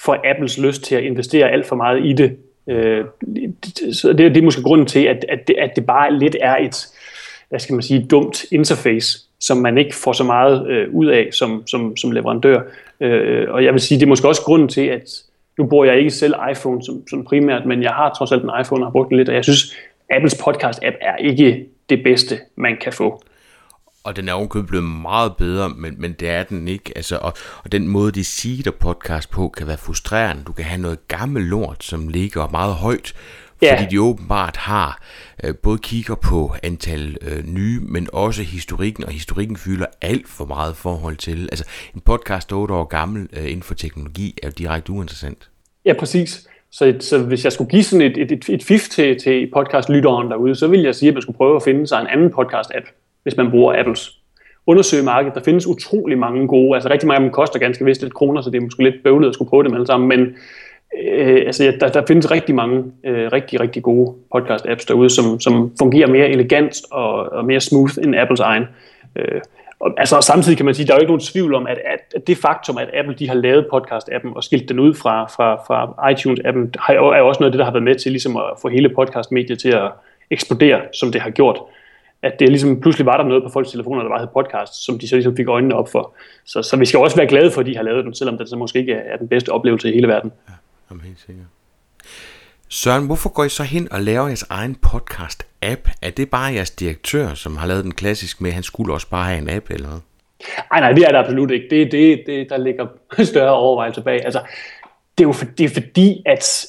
for Apples lyst til at investere alt for meget i det. Øh, så det, det er måske grunden til, at, at, det, at det bare lidt er et, hvad skal man sige, dumt interface, som man ikke får så meget øh, ud af som, som, som leverandør. Øh, og jeg vil sige, det er måske også grunden til, at nu bruger jeg ikke selv iPhone som, som primært, men jeg har trods alt en iPhone og har brugt den lidt, og jeg synes, Apples podcast-app er ikke det bedste, man kan få. Og den er ovenkøbet blevet meget bedre, men, men det er den ikke. Altså, og, og den måde, de siger podcast på, kan være frustrerende. Du kan have noget gammel lort, som ligger meget højt, Ja. Fordi de åbenbart har øh, både kigger på antal øh, nye, men også historikken, og historikken fylder alt for meget forhold til. Altså en podcast 8 år gammel øh, inden for teknologi er jo direkte uinteressant. Ja, præcis. Så, så hvis jeg skulle give sådan et, et, et, et fif til, til podcastlytteren derude, så ville jeg sige, at man skulle prøve at finde sig en anden podcast-app, hvis man bruger Apples. undersøge markedet. Der findes utrolig mange gode, altså rigtig mange af dem koster ganske vist lidt kroner, så det er måske lidt bøvlet at skulle prøve dem alle sammen, men øh, altså, der, der findes rigtig mange øh, rigtig, rigtig gode podcast-apps derude, som, som fungerer mere elegant og, og mere smooth end Apples egen. Øh, og, altså, og samtidig kan man sige, at der er jo ikke nogen tvivl om, at, at, at det faktum, at Apple de har lavet podcast-appen og skilt den ud fra, fra, fra iTunes-appen, har, er jo også noget af det, der har været med til ligesom at få hele podcast-mediet til at eksplodere, som det har gjort. At det ligesom pludselig var der noget på folks telefoner, der var hed podcast, som de så ligesom fik øjnene op for. Så, så vi skal også være glade for, at de har lavet den, selvom det så måske ikke er den bedste oplevelse i hele verden. Ja, jamen helt sikkert. Søren, hvorfor går I så hen og laver jeres egen podcast-app? Er det bare jeres direktør, som har lavet den klassisk med, at han skulle også bare have en app eller noget? Nej, nej, det er det absolut ikke. Det er det, det, der ligger større overvejelser bag. Altså, det er jo for, det er fordi, at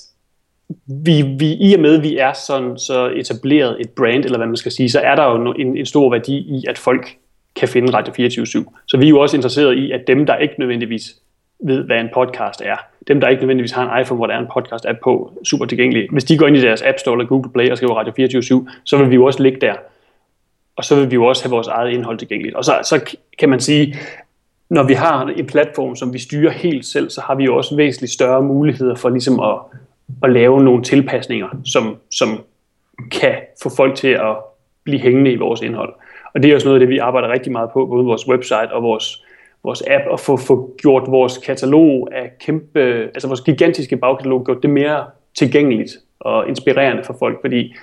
vi, vi, i og med, at vi er sådan, så etableret et brand, eller hvad man skal sige, så er der jo en, en stor værdi i, at folk kan finde Radio 24 /7. Så vi er jo også interesseret i, at dem, der ikke nødvendigvis ved, hvad en podcast er, dem, der ikke nødvendigvis har en iPhone, hvor der er en podcast-app på, super tilgængelig. Hvis de går ind i deres App Store eller Google Play og skriver Radio 24 så vil vi jo også ligge der. Og så vil vi jo også have vores eget indhold tilgængeligt. Og så, så kan man sige, når vi har en platform, som vi styrer helt selv, så har vi jo også væsentligt større muligheder for ligesom at, at lave nogle tilpasninger, som, som kan få folk til at blive hængende i vores indhold. Og det er også noget af det, vi arbejder rigtig meget på, både vores website og vores vores app og få, få gjort vores katalog af kæmpe, altså vores gigantiske bagkatalog, gjort det mere tilgængeligt og inspirerende for folk, fordi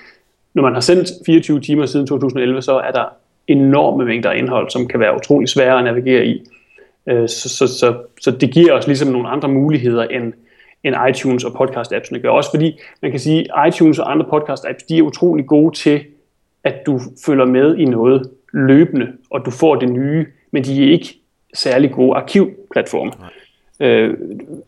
når man har sendt 24 timer siden 2011, så er der enorme mængder af indhold, som kan være utrolig svære at navigere i. Øh, så, så, så, så det giver os ligesom nogle andre muligheder end, end iTunes og podcast-appsene gør. Også fordi man kan sige, at iTunes og andre podcast-apps, de er utrolig gode til, at du følger med i noget løbende, og du får det nye, men de er ikke særlig gode arkivplatforme. Øh,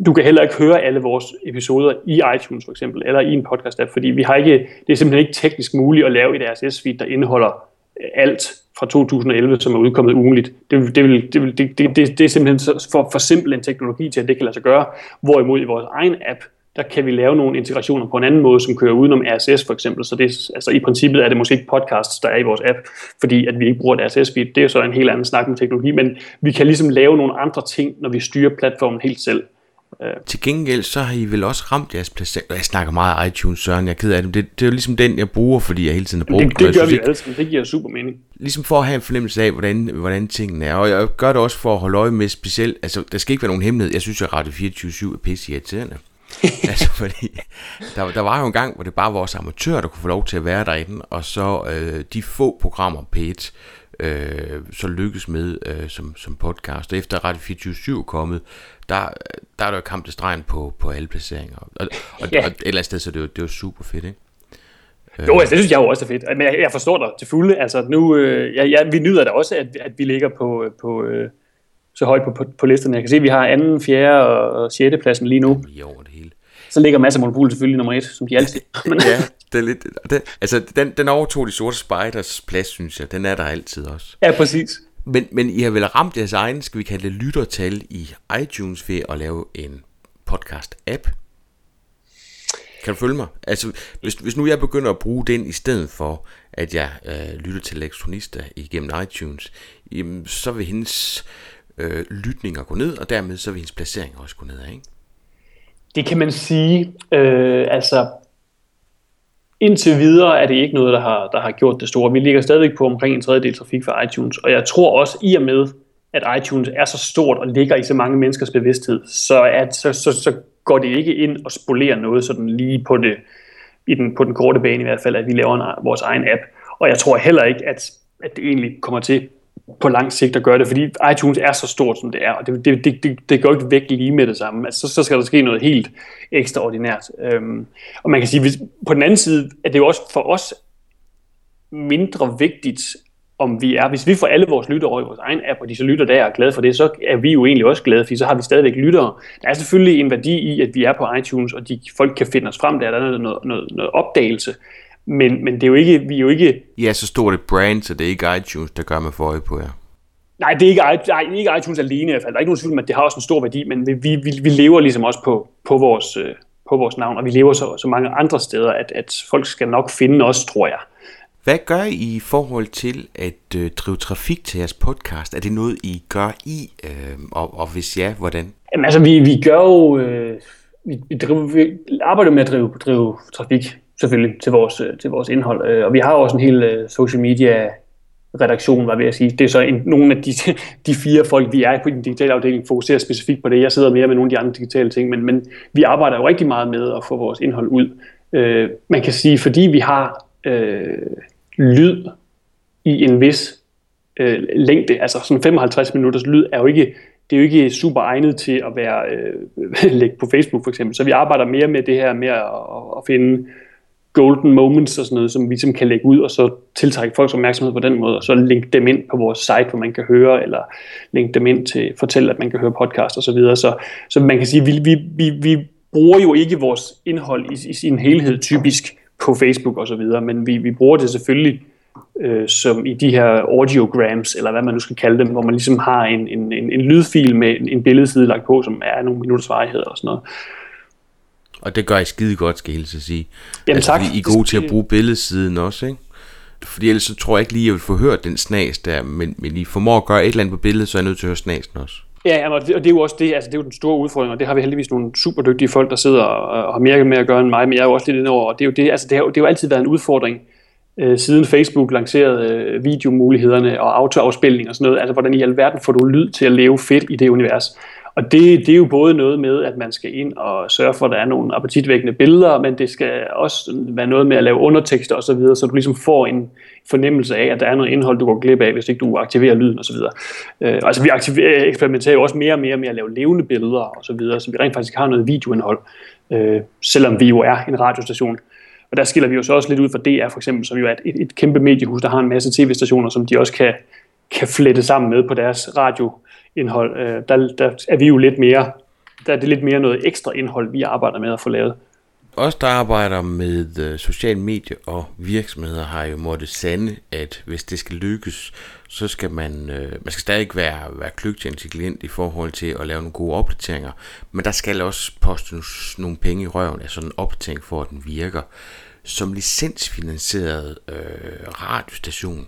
du kan heller ikke høre alle vores episoder i iTunes for eksempel, eller i en podcast-app, fordi vi har ikke, det er simpelthen ikke teknisk muligt at lave et RSS-feed, der indeholder alt fra 2011, som er udkommet ugenligt. Det, det, vil, det, vil, det, det, det er simpelthen for, for simpel en teknologi til, at det kan lade sig gøre. Hvorimod i vores egen app, der kan vi lave nogle integrationer på en anden måde, som kører udenom RSS for eksempel. Så det, altså, i princippet er det måske ikke podcasts, der er i vores app, fordi at vi ikke bruger et RSS-feed. Det er jo så en helt anden snak med teknologi, men vi kan ligesom lave nogle andre ting, når vi styrer platformen helt selv. Øh. Til gengæld så har I vel også ramt jeres placering. Jeg snakker meget iTunes, Søren, jeg er ked af det. det. Det er jo ligesom den, jeg bruger, fordi jeg hele tiden har brugt det. Det, det gør vi altid, det giver super mening. Ligesom for at have en fornemmelse af, hvordan, hvordan tingene er. Og jeg gør det også for at holde øje med specielt, altså der skal ikke være nogen hemmelighed. Jeg synes, at Radio 24 er pisse irriterende. altså fordi, der, der var jo en gang, hvor det bare var vores amatører, der kunne få lov til at være derinde, og så øh, de få programmer P1, øh, så lykkes med øh, som, som podcast. Og efter Radio 24 er kommet, der, der er der jo kamp til stregen på, på alle placeringer. Og, og, ja. og et eller andet sted, så det jo, det jo super fedt, ikke? Jo, altså, det synes jeg jo også er fedt. Men jeg, jeg forstår dig til fulde. Altså, nu, øh, ja, ja, vi nyder da også, at, at vi ligger på, på, øh, så højt på, på, på listerne. Jeg kan se, at vi har anden, fjerde og sjette pladsen lige nu. Jo, det. Så ligger af monopol selvfølgelig nummer et, som de altid. ja, det er lidt, det, altså den, den overtog de sorte spiders plads, synes jeg. Den er der altid også. Ja, præcis. Men, men I har vel ramt jeres egen, skal vi kalde det, lyttertal i iTunes ved at lave en podcast-app? Kan du følge mig? Altså, hvis, hvis nu jeg begynder at bruge den i stedet for, at jeg øh, lytter til elektronister igennem iTunes, jamen, så vil hendes øh, lytninger gå ned, og dermed så vil hendes placering også gå ned, ikke? Det kan man sige. Øh, altså, indtil videre er det ikke noget, der har, der har gjort det store. Vi ligger stadigvæk på omkring en tredjedel trafik for iTunes, og jeg tror også i og med, at iTunes er så stort og ligger i så mange menneskers bevidsthed, så, at, så, så, så går det ikke ind og spolerer noget sådan lige på, det, i den, på den korte bane i hvert fald, at vi laver en, vores egen app. Og jeg tror heller ikke, at, at det egentlig kommer til på lang sigt at gøre det, fordi iTunes er så stort, som det er, og det, det, det, det, går ikke væk lige med det samme. Altså, så, så skal der ske noget helt ekstraordinært. Øhm, og man kan sige, hvis, på den anden side at det jo også for os mindre vigtigt, om vi er, hvis vi får alle vores lyttere over i vores egen app, og de så lytter der og er glade for det, så er vi jo egentlig også glade, for så har vi stadigvæk lyttere. Der er selvfølgelig en værdi i, at vi er på iTunes, og de folk kan finde os frem der, der er noget, noget, noget opdagelse. Men, men det er jo ikke, vi er jo ikke... Ja, så stort et brand, så det er ikke iTunes, der gør mig for øje på jer. Nej, det er ikke, nej, ikke iTunes alene i hvert fald. Der er ikke nogen tvivl om, at det har også en stor værdi, men vi, vi, vi lever ligesom også på, på, vores, øh, på vores navn, og vi lever så, så mange andre steder, at, at folk skal nok finde os, tror jeg. Hvad gør I i forhold til at øh, drive trafik til jeres podcast? Er det noget, I gør i, øh, og, og hvis ja, hvordan? Jamen altså, vi, vi gør jo... Øh, vi, vi, driver, vi arbejder med at drive, drive trafik, selvfølgelig, til vores, øh, til vores indhold. Øh, og vi har også en hel øh, social media redaktion, var ved at sige. Det er så en, nogle af de, de fire folk, vi er på den digitale afdeling, fokuserer specifikt på det. Jeg sidder mere med nogle af de andre digitale ting, men, men vi arbejder jo rigtig meget med at få vores indhold ud. Øh, man kan sige, fordi vi har øh, lyd i en vis øh, længde, altså sådan 55 minutters lyd, er jo ikke, det er jo ikke super egnet til at være øh, lægge på Facebook for eksempel. Så vi arbejder mere med det her med at, at finde golden moments og sådan noget, som vi som kan lægge ud, og så tiltrække folks opmærksomhed på den måde, og så linke dem ind på vores site, hvor man kan høre, eller linke dem ind til, fortælle, at man kan høre podcast og så videre. Så, så man kan sige, vi, vi, vi, vi bruger jo ikke vores indhold i, i sin helhed typisk på Facebook og så videre, men vi, vi bruger det selvfølgelig øh, som i de her audiograms, eller hvad man nu skal kalde dem, hvor man ligesom har en, en, en, en lydfil med en, en billedside lagt på, som er nogle minutters varighed og sådan noget. Og det gør I skide godt, skal jeg sige. Jamen altså, tak. I er gode til at bruge billedsiden også, ikke? Fordi ellers så tror jeg ikke lige, at jeg vil få hørt den snas der, men, men I formår at gøre et eller andet på billedet, så er jeg nødt til at høre snasen også. Ja, og det, og det er jo også det, altså det er jo den store udfordring, og det har vi heldigvis nogle super dygtige folk, der sidder og, og har mere med at gøre end mig, men jeg er jo også lidt indover, og det er jo det, altså det har, det har jo altid været en udfordring, øh, siden Facebook lancerede øh, videomulighederne og autoafspilning og sådan noget, altså hvordan i alverden får du lyd til at leve fedt i det univers. Og det, det er jo både noget med, at man skal ind og sørge for, at der er nogle appetitvækkende billeder, men det skal også være noget med at lave undertekster osv., så, videre, så du ligesom får en fornemmelse af, at der er noget indhold, du går glip af, hvis ikke du aktiverer lyden osv. Øh, altså vi aktiverer, eksperimenterer jo også mere og mere med at lave levende billeder osv., så, videre, så vi rent faktisk har noget videoindhold, øh, selvom vi jo er en radiostation. Og der skiller vi jo så også lidt ud fra DR for eksempel, som jo er et, et kæmpe mediehus, der har en masse tv-stationer, som de også kan, kan flette sammen med på deres radio indhold, øh, der, der er vi jo lidt mere, der er det lidt mere noget ekstra indhold, vi arbejder med at få lavet. Os, der arbejder med øh, sociale medier og virksomheder, har jo måttet sande, at hvis det skal lykkes, så skal man, øh, man skal stadig være, være kløgtig intelligent i forhold til at lave nogle gode opdateringer, men der skal også postes nogle penge i røven af sådan en opdatering for, at den virker. Som licensfinansieret øh, radiostation,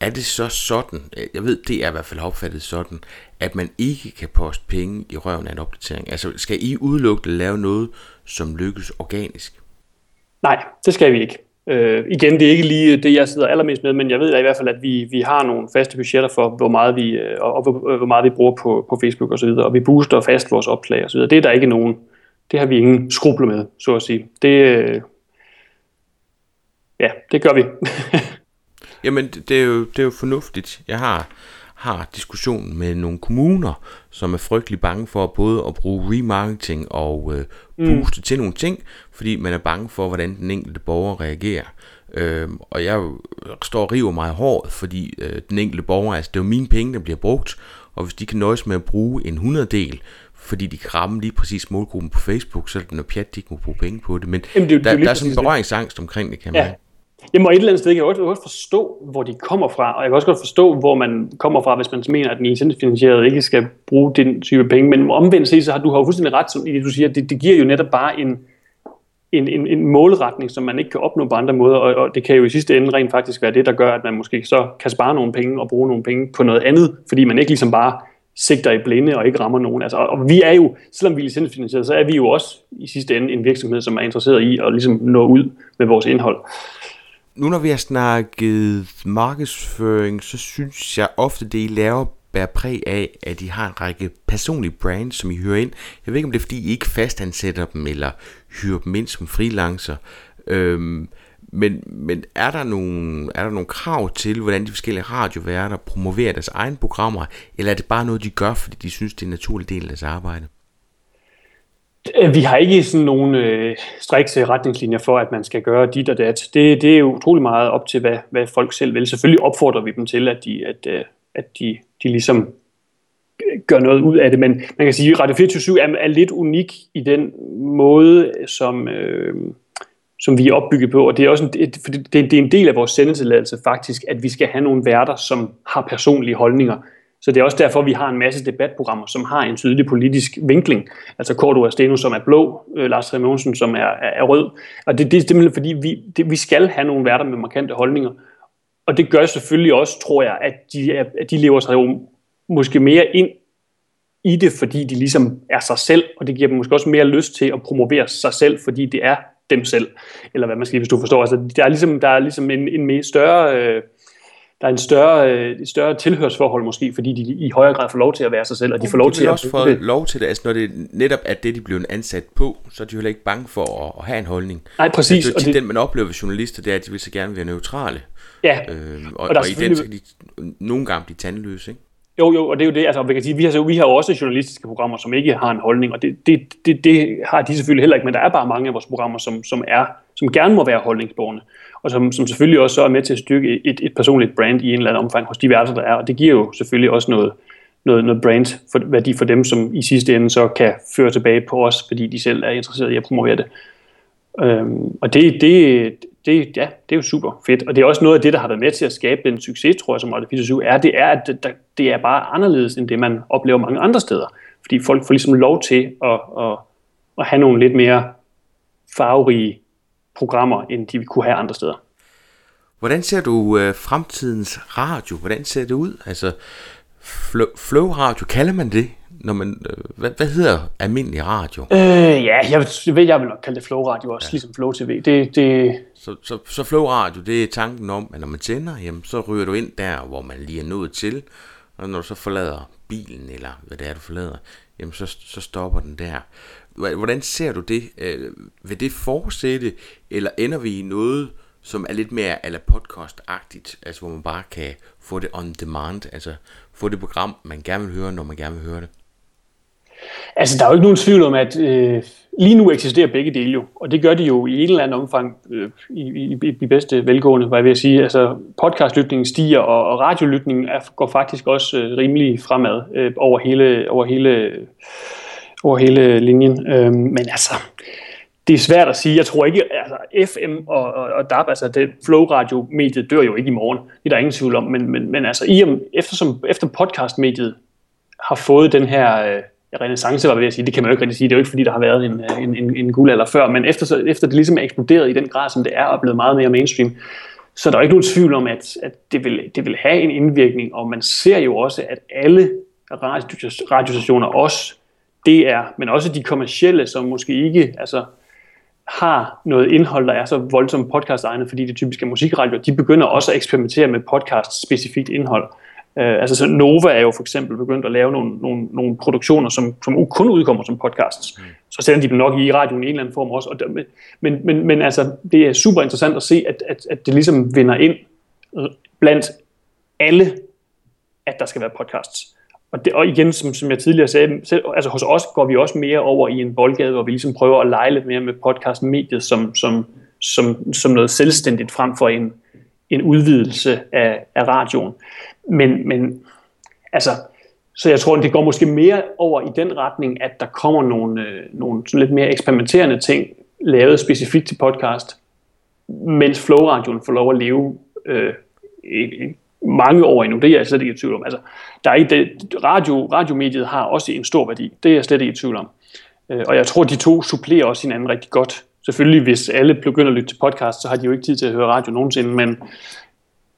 er det så sådan, øh, jeg ved, det er i hvert fald opfattet sådan, at man ikke kan poste penge i røven af en opdatering? Altså, skal I udelukkende lave noget, som lykkes organisk? Nej, det skal vi ikke. Øh, igen, det er ikke lige øh, det, jeg sidder allermest med, men jeg ved da i hvert fald, at vi, vi har nogle faste budgetter for, hvor meget vi, øh, og, og hvor, hvor meget vi bruger på, på Facebook osv., og, og vi booster fast vores opslag osv. Det er der ikke nogen, det har vi ingen skrubler med, så at sige. Det, øh, ja, det gør vi. Jamen, det er, jo, det er jo fornuftigt. Jeg har, har diskussion med nogle kommuner, som er frygtelig bange for både at bruge remarketing og øh, mm. booste mm. til nogle ting, fordi man er bange for, hvordan den enkelte borger reagerer. Øhm, og jeg står og river mig hårdt, fordi øh, den enkelte borger, altså det er jo mine penge, der bliver brugt, og hvis de kan nøjes med at bruge en 100 del, fordi de kan ramme lige præcis målgruppen på Facebook, så er det noget pjat, de ikke må bruge penge på det. Men Jamen, det, der, det der er sådan en berøringsangst omkring det, kan man. Ja. Jamen, og et eller andet sted kan jeg også godt forstå, hvor de kommer fra, og jeg kan også godt forstå, hvor man kommer fra, hvis man mener, at den licensfinansierede ikke skal bruge den type penge. Men omvendt set, så har du har jo fuldstændig ret, som du siger, det, det giver jo netop bare en, en, en, en målretning, som man ikke kan opnå på andre måder, og, og det kan jo i sidste ende rent faktisk være det, der gør, at man måske så kan spare nogle penge og bruge nogle penge på noget andet, fordi man ikke ligesom bare sigter i blinde og ikke rammer nogen. Altså, og vi er jo, selvom vi er licensfinansieret, så er vi jo også i sidste ende en virksomhed, som er interesseret i at ligesom nå ud med vores indhold nu når vi har snakket markedsføring, så synes jeg ofte, det I laver bærer præg af, at de har en række personlige brands, som I hører ind. Jeg ved ikke, om det er, fordi I ikke fastansætter dem, eller hyrer dem ind som freelancer. Øhm, men, men er, der nogle, er der nogle krav til, hvordan de forskellige radioværter promoverer deres egne programmer, eller er det bare noget, de gør, fordi de synes, det er en naturlig del af deres arbejde? Øh, vi har ikke sådan nogle øh, strikse øh, retningslinjer for, at man skal gøre dit og dat. Det, det er jo utrolig meget op til, hvad, hvad folk selv vil. Selvfølgelig opfordrer vi dem til, at de, at, øh, at de, de ligesom øh, gør noget ud af det, men man kan sige, at Radio 24 er, er lidt unik i den måde, som, øh, som vi er opbygget på, og det er også en, det, det, det er en del af vores sendetilladelse faktisk, at vi skal have nogle værter, som har personlige holdninger, så det er også derfor, vi har en masse debatprogrammer, som har en tydelig politisk vinkling. Altså Korto Steno, som er blå, øh, Lars Remonsen, som er, er, er rød. Og det, det er simpelthen fordi, vi, det, vi skal have nogle værter med markante holdninger. Og det gør selvfølgelig også, tror jeg, at de, at de lever sig jo måske mere ind i det, fordi de ligesom er sig selv, og det giver dem måske også mere lyst til at promovere sig selv, fordi det er dem selv, eller hvad man skal hvis du forstår. Altså, der er ligesom, der er ligesom en, en mere større... Øh, der er en større, øh, et større tilhørsforhold måske, fordi de i højere grad får lov til at være sig selv, og de får lov til at... også få lov til det, altså når det netop er det, de bliver ansat på, så er de jo heller ikke bange for at, at have en holdning. Nej, præcis. Altså, og det, den, man oplever ved journalister, det er, at de vil så gerne være neutrale. Ja. Øhm, og, og, og i den skal de nogle gange blive tandløse, ikke? Jo, jo, og det er jo det, altså, vi, kan sige, vi, har, vi har jo også journalistiske programmer, som ikke har en holdning, og det, det, det, det har de selvfølgelig heller ikke, men der er bare mange af vores programmer, som, som, er, som gerne må være holdningsborgende, og som, som selvfølgelig også er med til at styrke et, et personligt brand i en eller anden omfang hos de værter, der er, og det giver jo selvfølgelig også noget, noget, noget brand for, værdi for dem, som i sidste ende så kan føre tilbage på os, fordi de selv er interesseret i at promovere det. Øhm, og det, det, det, ja, det er jo super fedt. Og det er også noget af det, der har været med til at skabe den succes, tror jeg, som Radio 24 er, det er, at det, det er bare anderledes, end det man oplever mange andre steder. Fordi folk får ligesom lov til at, at, at have nogle lidt mere farverige programmer, end de kunne have andre steder. Hvordan ser du øh, fremtidens radio? Hvordan ser det ud? Altså, flow, flow radio, kalder man det? når man, øh, hvad, hvad hedder almindelig radio? Øh, ja, jeg, jeg ved, jeg vil nok kalde det Flow Radio også, ja. ligesom Flow TV. Det, det... Så, så, så Flow Radio, det er tanken om, at når man tænder, jamen, så ryger du ind der, hvor man lige er nået til, og når du så forlader bilen, eller hvad det er, du forlader, jamen, så, så stopper den der. Hvordan ser du det? Øh, vil det fortsætte, eller ender vi i noget, som er lidt mere eller podcast-agtigt, altså hvor man bare kan få det on demand, altså få det program, man gerne vil høre, når man gerne vil høre det? Altså, der er jo ikke nogen tvivl om, at øh, lige nu eksisterer begge dele jo, og det gør de jo i et eller andet omfang øh, i, i, i bedste velgående, hvad jeg vil sige. Altså, podcastlytningen stiger, og, og radiolytningen er, går faktisk også øh, rimelig fremad øh, over, hele, over, hele, over hele linjen. Øh, men altså, det er svært at sige. Jeg tror ikke, altså FM og, og, og DAB, altså det Flow Radio mediet dør jo ikke i morgen. Det er der ingen tvivl om. Men, men, men altså, i, eftersom, efter podcast mediet har fået den her øh, renaissance, var jeg ved at sige, det kan man jo ikke rigtig sige, det er jo ikke fordi, der har været en, øh, en, en, en guldalder før, men efter, efter det ligesom er eksploderet i den grad, som det er, og blevet meget mere mainstream, så der er ikke nogen tvivl om, at, at det, vil, det vil have en indvirkning, og man ser jo også, at alle radiostationer, også DR, men også de kommercielle, som måske ikke altså, har noget indhold, der er så voldsomt podcast fordi det typisk er musikradio, de begynder også at eksperimentere med podcast-specifikt indhold. Uh, altså så Nova er jo for eksempel begyndt at lave nogle, nogle, nogle produktioner, som, som kun udkommer som podcasts. Mm. Så sender de dem nok i radioen i en eller anden form også. Og der, men, men, men altså, det er super interessant at se, at, at, at det ligesom vinder ind blandt alle, at der skal være podcasts. Og, det, og igen, som, som jeg tidligere sagde, selv, altså hos os går vi også mere over i en boldgade, hvor vi ligesom prøver at lege lidt mere med podcastmediet som, som, som, som noget selvstændigt frem for en, en udvidelse af, af radioen. Men, men altså, så jeg tror, det går måske mere over i den retning, at der kommer nogle, øh, nogle sådan lidt mere eksperimenterende ting, lavet specifikt til podcast, mens Flow-radioen får lov at leve øh, mange år endnu. Det er jeg slet ikke i tvivl om. Altså, der er ikke det, radio, radiomediet har også en stor værdi. Det er jeg slet ikke i tvivl om. Øh, og jeg tror, de to supplerer også hinanden rigtig godt. Selvfølgelig, hvis alle begynder at lytte til podcast, så har de jo ikke tid til at høre radio nogensinde, men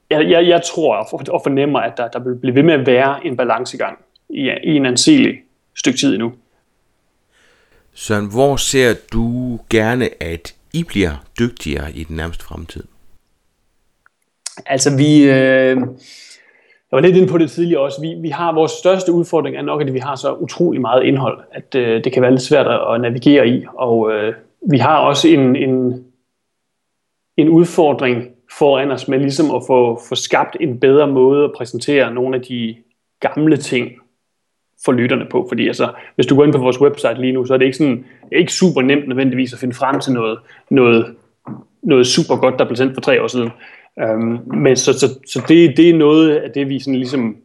jeg, jeg, jeg tror og fornemmer, at der, der vil blive ved med at være en balancegang i, i en anselig stykke tid endnu. Søren, hvor ser du gerne, at I bliver dygtigere i den nærmeste fremtid? Altså vi, øh, jeg var lidt inde på det tidligere også, vi, vi har vores største udfordring er nok, at vi har så utrolig meget indhold, at øh, det kan være lidt svært at navigere i, og øh, vi har også en, en, en udfordring foran os med ligesom at få, få skabt en bedre måde at præsentere nogle af de gamle ting for lytterne på. Fordi altså, hvis du går ind på vores website lige nu, så er det ikke, sådan, ikke super nemt nødvendigvis at finde frem til noget, noget, noget super godt, der blev sendt for tre år siden. Um, men så, så, så det, det er noget af det, vi sådan ligesom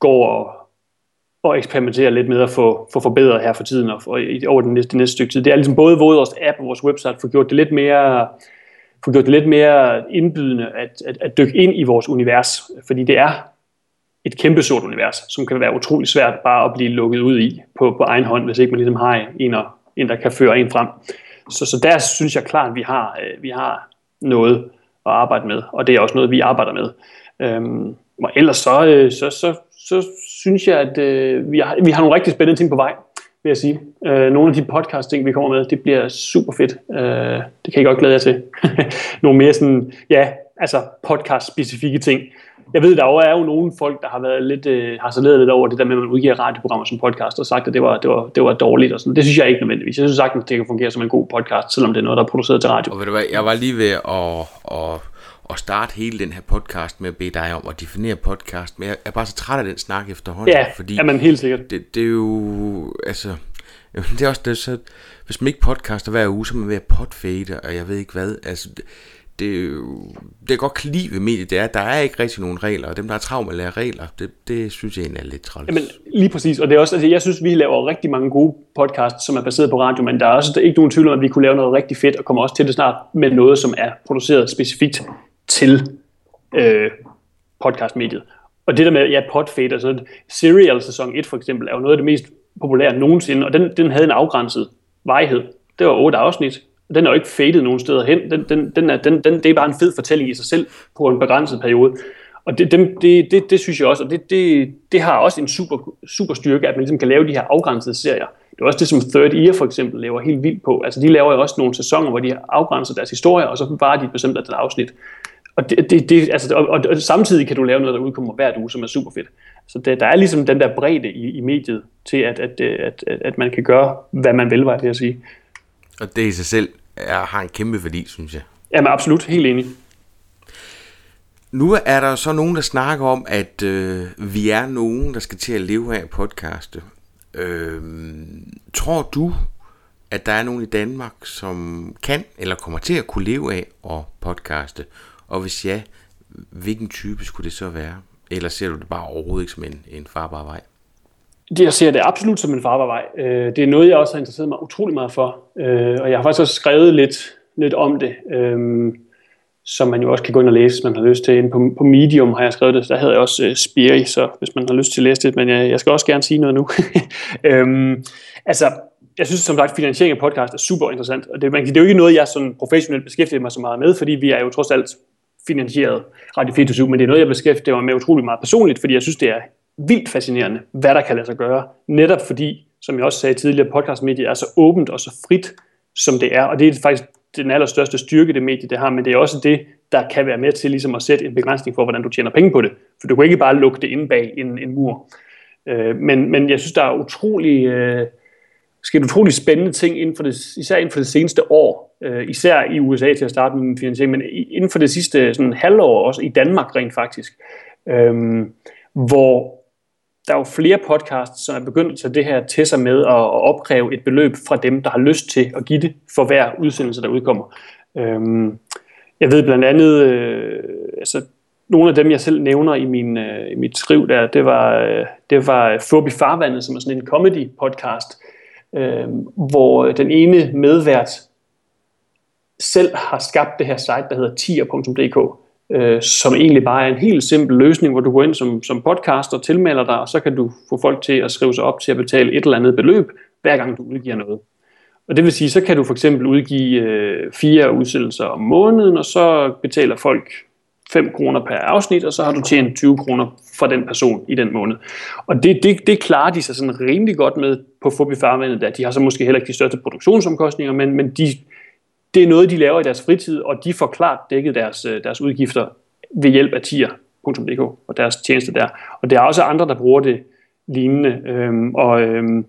går og, og eksperimenterer lidt med at få, få forbedret her for tiden og i over den næste, det næste stykke tid. Det er ligesom både vores app og vores website får gjort det lidt mere få gjort det lidt mere indbydende at, at, at dykke ind i vores univers, fordi det er et kæmpe sort univers, som kan være utrolig svært bare at blive lukket ud i på, på egen hånd, hvis ikke man ligesom har en, og, en der kan føre en frem. Så, så der synes jeg klart, at vi har, øh, vi har noget at arbejde med, og det er også noget, vi arbejder med. Øhm, og ellers så, øh, så, så, så synes jeg, at øh, vi, har, vi har nogle rigtig spændende ting på vej, vil jeg sige. Øh, nogle af de podcast-ting, vi kommer med, det bliver super fedt. Øh, det kan jeg godt glæde jer til. nogle mere sådan, ja, altså podcast-specifikke ting. Jeg ved, der er jo nogle folk, der har været lidt, øh, har saleret lidt over det der med, at man udgiver radioprogrammer som podcast, og sagt, at det var, det var, det var dårligt og sådan. Det synes jeg ikke nødvendigvis. Jeg synes sagtens, det kan fungere som en god podcast, selvom det er noget, der er produceret til radio. Og ved du hvad, jeg var lige ved at, at, at starte hele den her podcast med at bede dig om at definere podcast, men jeg er bare så træt af den snak efterhånden. Ja, fordi jamen helt sikkert. Det, det er jo, altså, det er også det, så, hvis man ikke podcaster hver uge, så er man ved at podfade, og jeg ved ikke hvad, altså, det, det, det er godt kan lide ved mediet, det er, at der er ikke rigtig nogen regler, og dem, der er travlt med at lære regler, det, det synes jeg egentlig er lidt træls. Jamen, lige præcis, og det er også, altså, jeg synes, vi laver rigtig mange gode podcasts, som er baseret på radio, men der er også der er ikke nogen tvivl om, at vi kunne lave noget rigtig fedt, og kommer også til det snart med noget, som er produceret specifikt til øh, podcastmediet. Og det der med, ja, podfade, altså Serial sæson 1 for eksempel, er jo noget af det mest populære nogensinde, og den, den havde en afgrænset vejhed. Det var otte afsnit, den er jo ikke fadet nogen steder hen. Den, den, den er, den, den, det er bare en fed fortælling i sig selv på en begrænset periode. Og det, dem, det, det, det synes jeg også, og det, det, det har også en super, super styrke, at man ligesom kan lave de her afgrænsede serier. Det er også det, som Third Ear for eksempel laver helt vildt på. Altså de laver jo også nogle sæsoner, hvor de afgrænser deres historie, og så bare de bestemt af et afsnit. Og, det, det, det, altså, og, og, og, samtidig kan du lave noget, der udkommer hver uge, som er super fedt. Så det, der er ligesom den der bredde i, i mediet til, at, at, at, at, at man kan gøre, hvad man vil, var det at sige. Og det i sig selv er, har en kæmpe værdi, synes jeg. Jamen absolut, helt enig. Nu er der så nogen, der snakker om, at øh, vi er nogen, der skal til at leve af podcaste. Øh, tror du, at der er nogen i Danmark, som kan eller kommer til at kunne leve af at podcaste? Og hvis ja, hvilken type skulle det så være? Eller ser du det bare overhovedet ikke som en, en farbar vej? Jeg ser det absolut som en farbar vej. Øh, det er noget, jeg også har interesseret mig utrolig meget for. Øh, og jeg har faktisk også skrevet lidt, lidt om det, øh, som man jo også kan gå ind og læse, hvis man har lyst til. På, på Medium har jeg skrevet det, der hedder jeg også øh, Spiri, så hvis man har lyst til at læse det. Men jeg, jeg skal også gerne sige noget nu. Øhm, altså, jeg synes som sagt, finansiering af podcast er super interessant. Og det, man, det er jo ikke noget, jeg sådan professionelt beskæftiger mig så meget med, fordi vi er jo trods alt finansieret Radio 24 men det er noget, jeg beskæftiger mig med utrolig meget personligt, fordi jeg synes, det er vildt fascinerende, hvad der kan lade sig gøre. Netop fordi, som jeg også sagde tidligere, podcastmediet er så åbent og så frit, som det er. Og det er faktisk den allerstørste styrke, det medie det har, men det er også det, der kan være med til ligesom at sætte en begrænsning for, hvordan du tjener penge på det. For du kan ikke bare lukke det inde bag en, en mur. Øh, men, men jeg synes, der er utrolig, øh, sket utrolig spændende ting, inden for det, især inden for det seneste år. Øh, især i USA til at starte med finansiering, men inden for det sidste sådan, halvår, også i Danmark rent faktisk. Øh, hvor der er jo flere podcasts, som er begyndt at tage det her til sig med at opkræve et beløb fra dem, der har lyst til at give det for hver udsendelse, der udkommer. Øhm, jeg ved blandt andet, øh, altså nogle af dem, jeg selv nævner i, min, øh, i mit skriv der, det var, øh, det var Fobi Farvandet, som er sådan en comedy podcast, øh, hvor den ene medvært selv har skabt det her site, der hedder tier.dk, øh, som egentlig bare er en helt simpel løsning, hvor du går ind som, som podcaster, tilmelder dig, og så kan du få folk til at skrive sig op til at betale et eller andet beløb, hver gang du udgiver noget. Og det vil sige, så kan du for eksempel udgive øh, fire udsendelser om måneden, og så betaler folk 5 kroner per afsnit, og så har du tjent 20 kroner fra den person i den måned. Og det, det, det klarer de sig sådan rimelig godt med på Fobi Farvandet, der. De har så måske heller ikke de største produktionsomkostninger, men, men de, det er noget, de laver i deres fritid, og de får klart dækket deres, øh, deres udgifter ved hjælp af tier.dk og deres tjeneste der. Og der er også andre, der bruger det lignende. Øhm, og øhm,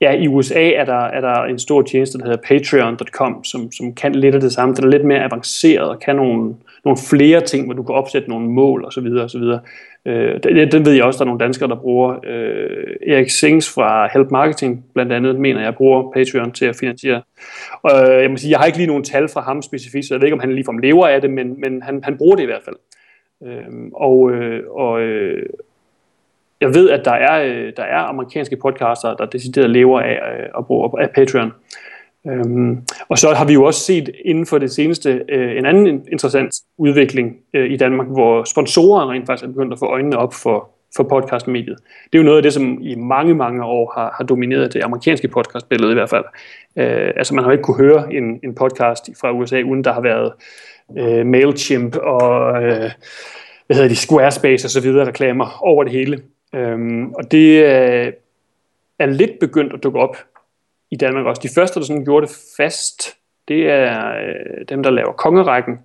ja, i USA er der, er der en stor tjeneste, der hedder patreon.com, som, som kan lidt af det samme. Den er lidt mere avanceret og kan nogle, nogle flere ting, hvor du kan opsætte nogle mål osv. osv. Øh, den, den ved jeg også, der er nogle danskere, der bruger. Øh, Erik Sings fra Help Marketing blandt andet, mener jeg, bruger Patreon til at finansiere. Og øh, jeg må sige, jeg har ikke lige nogen tal fra ham specifikt, så jeg ved ikke, om han ligefrem lever af det, men, men han, han bruger det i hvert fald. Øh, og øh, og øh, jeg ved, at der er, øh, der er amerikanske podcaster, der decideret lever af øh, at bruge af Patreon. Øhm, og så har vi jo også set inden for det seneste øh, en anden interessant udvikling øh, i Danmark, hvor sponsorer rent faktisk er begyndt at få øjnene op for, for podcastmediet. Det er jo noget af det, som i mange, mange år har, har domineret det amerikanske podcastbillede i hvert fald. Øh, altså man har ikke kunne høre en, en podcast fra USA, uden der har været øh, MailChimp og øh, hvad hedder de, Squarespace og så videre reklamer over det hele. Øhm, og det øh, er lidt begyndt at dukke op i Danmark også. De første, der sådan gjorde det fast, det er øh, dem, der laver kongerækken,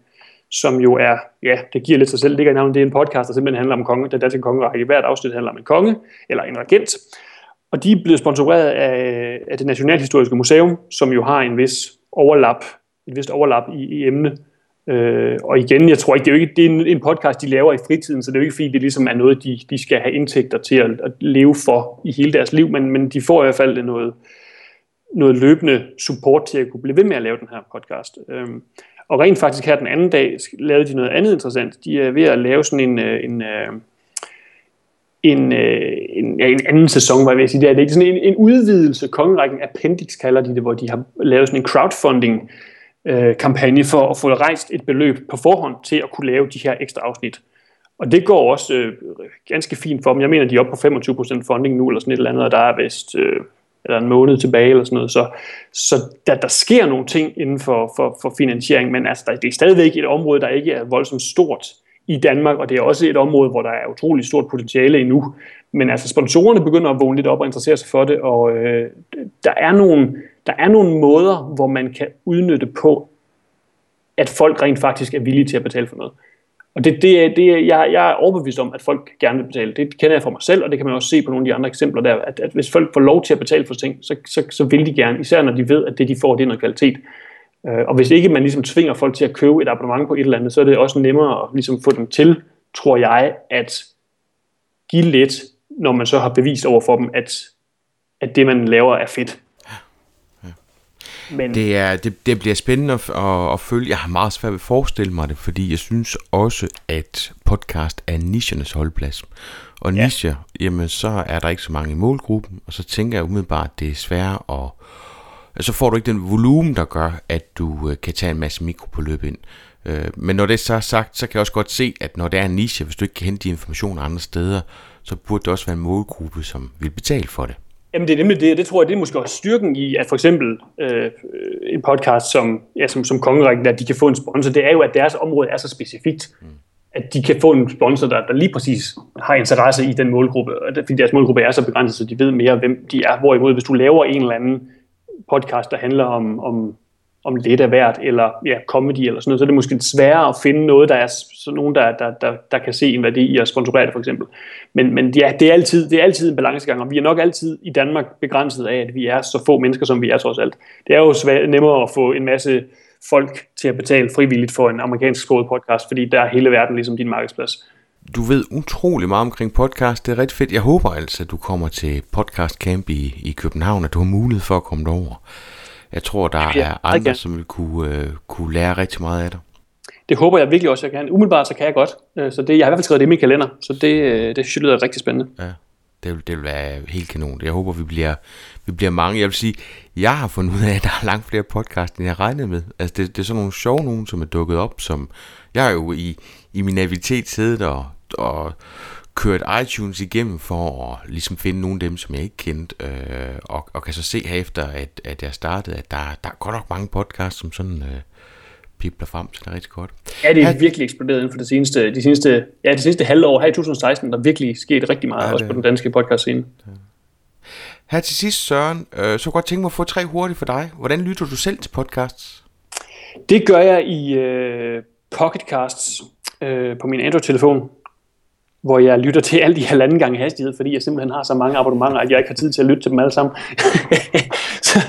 som jo er, ja, det giver lidt sig selv, det ligger i navnet, det er en podcast, der simpelthen handler om konge, den danske kongerække. Hvert afsnit handler om en konge, eller en regent. Og de er blevet sponsoreret af, af det Nationalhistoriske Museum, som jo har en vis overlap, et vist overlap i, i emne. Øh, og igen, jeg tror ikke, det er jo ikke det er en, en podcast, de laver i fritiden, så det er jo ikke fordi, det ligesom er noget, de, de skal have indtægter til at, at leve for i hele deres liv, men, men de får i hvert fald noget, noget løbende support til at kunne blive ved med at lave den her podcast. Øhm, og rent faktisk her den anden dag lavede de noget andet interessant. De er ved at lave sådan en, øh, en, øh, en, øh, en, ja, en anden sæson, var jeg vil sige. Det er, det er sådan en, en udvidelse, kongerækken Appendix kalder de det, hvor de har lavet sådan en crowdfunding øh, kampagne for at få rejst et beløb på forhånd til at kunne lave de her ekstra afsnit. Og det går også øh, ganske fint for dem. Jeg mener, de er oppe på 25% funding nu, eller sådan et eller andet, og der er vist øh, eller en måned tilbage eller sådan noget. Så, så der, der sker nogle ting inden for, for, for finansiering, men altså, der, det er stadigvæk et område, der ikke er voldsomt stort i Danmark, og det er også et område, hvor der er utrolig stort potentiale endnu. Men altså sponsorerne begynder at vågne lidt op og interessere sig for det, og øh, der, er nogle, der er nogle måder, hvor man kan udnytte på, at folk rent faktisk er villige til at betale for noget. Og det, det, det, jeg, jeg er overbevist om, at folk gerne vil betale. Det kender jeg fra mig selv, og det kan man også se på nogle af de andre eksempler der, at, at hvis folk får lov til at betale for ting, så, så, så vil de gerne, især når de ved, at det de får, det er noget kvalitet. Øh, og hvis ikke man ligesom tvinger folk til at købe et abonnement på et eller andet, så er det også nemmere at ligesom få dem til, tror jeg, at give lidt, når man så har bevist over for dem, at, at det man laver er fedt. Men... Det, er, det, det bliver spændende at, at, at følge. Jeg har meget svært ved at forestille mig det, fordi jeg synes også, at podcast er nichernes holdplads. Og ja. nicher, jamen så er der ikke så mange i målgruppen, og så tænker jeg umiddelbart, at det er svært at... Så får du ikke den volumen, der gør, at du øh, kan tage en masse mikropåløb ind. Øh, men når det er så sagt, så kan jeg også godt se, at når det er en niche, hvis du ikke kan hente de informationer andre steder, så burde det også være en målgruppe, som vil betale for det. Jamen det er nemlig det, det tror jeg, det er måske også styrken i, at for eksempel øh, en podcast som, ja, som, som Kongerækken, at de kan få en sponsor, det er jo, at deres område er så specifikt, mm. at de kan få en sponsor, der, der lige præcis har interesse i den målgruppe, fordi deres målgruppe er så begrænset, så de ved mere, hvem de er. Hvorimod, hvis du laver en eller anden podcast, der handler om, om om lidt af hvert, eller ja, comedy eller sådan noget, så er det måske sværere at finde noget, der er så nogen, der, der, der, der kan se en værdi i at sponsorere det for eksempel. Men, men ja, det er, altid, det er altid en balancegang, og vi er nok altid i Danmark begrænset af, at vi er så få mennesker, som vi er trods alt. Det er jo svæ- nemmere at få en masse folk til at betale frivilligt for en amerikansk sproget podcast, fordi der er hele verden ligesom din markedsplads. Du ved utrolig meget omkring podcast. Det er rigtig fedt. Jeg håber altså, at du kommer til podcast camp i, i København, at du har mulighed for at komme derover. Jeg tror, der ja, er andre, som vil kunne, øh, kunne lære rigtig meget af dig. Det håber jeg virkelig også, jeg kan. Umiddelbart så kan jeg godt. Øh, så det, jeg har i hvert fald skrevet det i min kalender, så det, øh, det synes jeg lyder rigtig spændende. Ja, det vil, det vil være helt kanon. Jeg håber, vi bliver, vi bliver mange. Jeg vil sige, jeg har fundet ud af, at der er langt flere podcasts, end jeg regnede med. Altså, det, det er sådan nogle sjove nogen, som er dukket op, som jeg har jo i, i min navitet siddet og, og kørt iTunes igennem for at ligesom finde nogle af dem, som jeg ikke kendte, øh, og, og kan så se herefter, at, at jeg startede, at der, der er godt nok mange podcasts, som sådan øh, pipler frem, så det er rigtig godt. Ja, det er her, virkelig eksploderet inden for det seneste, de seneste, ja, det seneste halve år her i 2016, der virkelig sket rigtig meget ja, også på den danske podcast scene. Ja. Her til sidst, Søren, øh, så godt tænke mig at få tre hurtigt for dig. Hvordan lytter du selv til podcasts? Det gør jeg i øh, Pocketcasts øh, på min Android-telefon hvor jeg lytter til alle de halvanden gange hastighed, fordi jeg simpelthen har så mange abonnementer, at jeg ikke har tid til at lytte til dem alle sammen. så,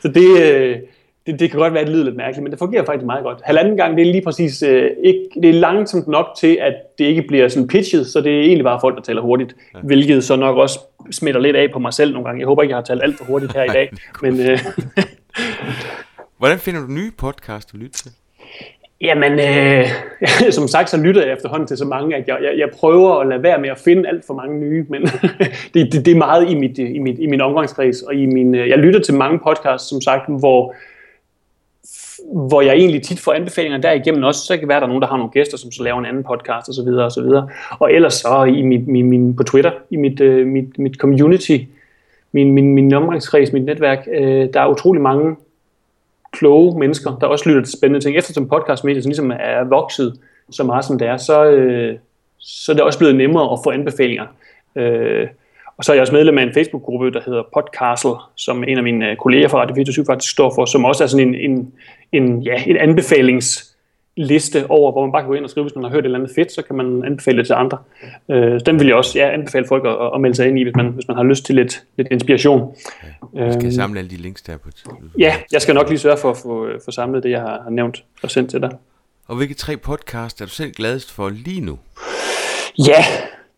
så det, øh, det, det kan godt være, at det lyder lidt mærkeligt, men det fungerer faktisk meget godt. Halvanden gang, det er lige præcis øh, ikke, det er langsomt nok til, at det ikke bliver sådan pitchet, så det er egentlig bare folk, der taler hurtigt, ja. hvilket så nok også smitter lidt af på mig selv nogle gange. Jeg håber ikke, jeg har talt alt for hurtigt her i dag. men, øh, Hvordan finder du nye podcast at lytte til? Jamen, øh, som sagt, så lytter jeg efterhånden til så mange, at jeg, jeg, jeg prøver at lade være med at finde alt for mange nye, men det, det, det er meget i, mit, i, mit, i min omgangskreds, og i min, øh, jeg lytter til mange podcasts, som sagt, hvor hvor jeg egentlig tit får anbefalinger derigennem også. Så kan det være, at der er nogen, der har nogle gæster, som så laver en anden podcast osv. Og, så videre. og ellers så i mit, min, min, på Twitter, i mit, øh, mit, mit community, min, min, min omgangskreds, mit netværk, øh, der er utrolig mange kloge mennesker, der også lytter til spændende ting. Eftersom podcastmediet ligesom er vokset så meget som det er, så, øh, så er det også blevet nemmere at få anbefalinger. Øh, og så er jeg også medlem af en Facebook-gruppe, der hedder Podcastle, som en af mine øh, kolleger fra Radio 24 faktisk står for, som også er sådan en, en, en, ja, en anbefalings anbefalingsliste over, hvor man bare kan gå ind og skrive, hvis man har hørt et eller andet fedt, så kan man anbefale det til andre. Øh, den vil jeg også ja, anbefale folk at, at melde sig ind i, hvis man, hvis man har lyst til lidt, lidt inspiration. Ja, jeg skal øh, samle alle de links der på. Ja, jeg skal nok lige sørge for at få, få samlet det, jeg har, har nævnt og sendt til dig. Og hvilke tre podcast er du selv gladest for lige nu? Ja,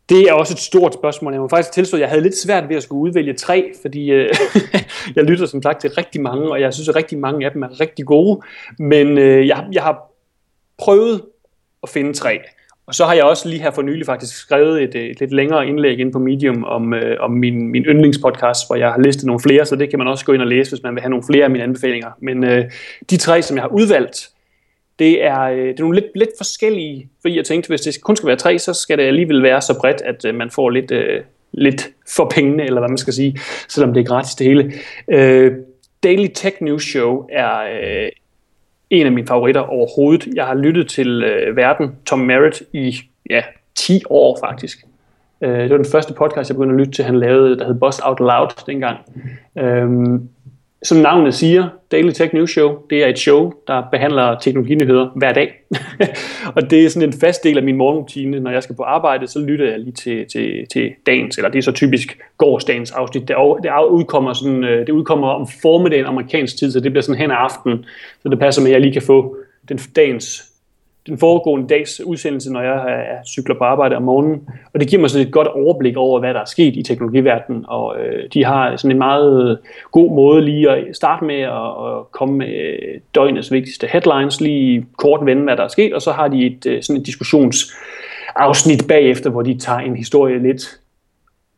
det er også et stort spørgsmål. Jeg må faktisk tilstå, at jeg havde lidt svært ved at skulle udvælge tre, fordi øh, jeg lytter som sagt til rigtig mange, og jeg synes, at rigtig mange af dem er rigtig gode. Men øh, jeg, jeg har prøvet at finde tre. Og så har jeg også lige her for nylig faktisk skrevet et, øh, et lidt længere indlæg ind på Medium om, øh, om min, min yndlingspodcast, hvor jeg har listet nogle flere, så det kan man også gå ind og læse, hvis man vil have nogle flere af mine anbefalinger. Men øh, de tre, som jeg har udvalgt, det er, øh, det er nogle lidt, lidt forskellige, fordi jeg tænkte, hvis det kun skal være tre, så skal det alligevel være så bredt, at øh, man får lidt, øh, lidt for pengene, eller hvad man skal sige, selvom det er gratis det hele. Øh, Daily Tech News Show er øh, en af mine favoritter overhovedet. Jeg har lyttet til øh, verden Tom Merritt i ja, 10 år faktisk. Øh, det var den første podcast, jeg begyndte at lytte til, han lavede, der hed Bust Out Loud dengang. Øh, som navnet siger, Daily Tech News Show, det er et show, der behandler teknologinyheder hver dag. og det er sådan en fast del af min morgenrutine. Når jeg skal på arbejde, så lytter jeg lige til, til, til dagens, eller det er så typisk gårdsdagens afsnit. Det, det udkommer, sådan, øh, det udkommer om formiddagen amerikansk tid, så det bliver sådan hen af aften, så det passer med, at jeg lige kan få den dagens den foregående dags udsendelse, når jeg er cykler på arbejde om morgenen. Og det giver mig sådan et godt overblik over, hvad der er sket i teknologiverdenen. Og øh, de har sådan en meget god måde lige at starte med at, at komme med døgnets vigtigste headlines, lige kort vende, hvad der er sket, og så har de et, øh, sådan et diskussionsafsnit bagefter, hvor de tager en historie lidt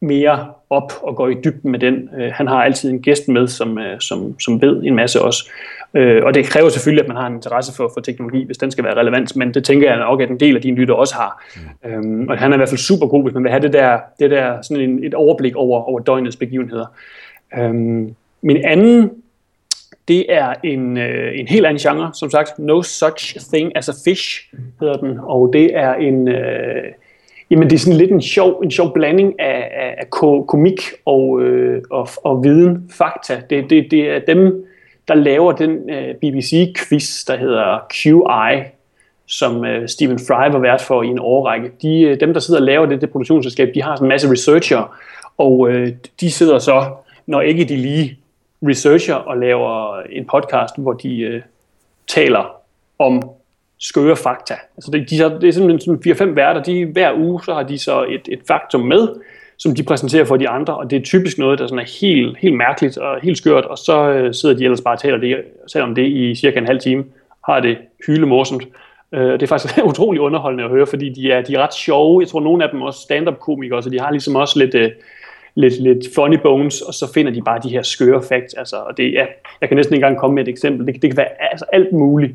mere op og går i dybden med den. Øh, han har altid en gæst med, som, øh, som, som ved en masse også. Øh, og det kræver selvfølgelig, at man har en interesse for, for teknologi, hvis den skal være relevant, men det tænker jeg nok, at en del af dine lytter også har. Mm. Øhm, og han er i hvert fald super god, hvis man vil have det der, det der sådan en, et overblik over, over døgnets begivenheder. Øhm, min anden, det er en, øh, en helt anden genre, som sagt, No Such Thing as a Fish hedder den, og det er en... Øh, Jamen det er sådan lidt en sjov, en sjov blanding af, af, af komik og, øh, og, og viden, fakta. Det, det, det er dem, der laver den øh, BBC-quiz, der hedder QI, som øh, Stephen Fry var vært for i en årrække. De, øh, dem, der sidder og laver det, det produktionsselskab, de har en masse researcher, og øh, de sidder så, når ikke de lige researcher og laver en podcast, hvor de øh, taler om skøre fakta. Altså det, de, det er simpelthen sådan 4-5 værter, de, hver uge så har de så et, et faktum med, som de præsenterer for de andre, og det er typisk noget, der sådan er helt, helt mærkeligt og helt skørt, og så øh, sidder de ellers bare og taler det, selvom det i cirka en halv time, har det hylemorsomt. Øh, det er faktisk utrolig underholdende at høre, fordi de er, de er ret sjove. Jeg tror, nogle af dem er også stand-up-komikere, så de har ligesom også lidt, øh, lidt, lidt funny bones, og så finder de bare de her skøre facts. Altså, og det, ja, jeg kan næsten ikke engang komme med et eksempel. Det, det kan være altså, alt muligt.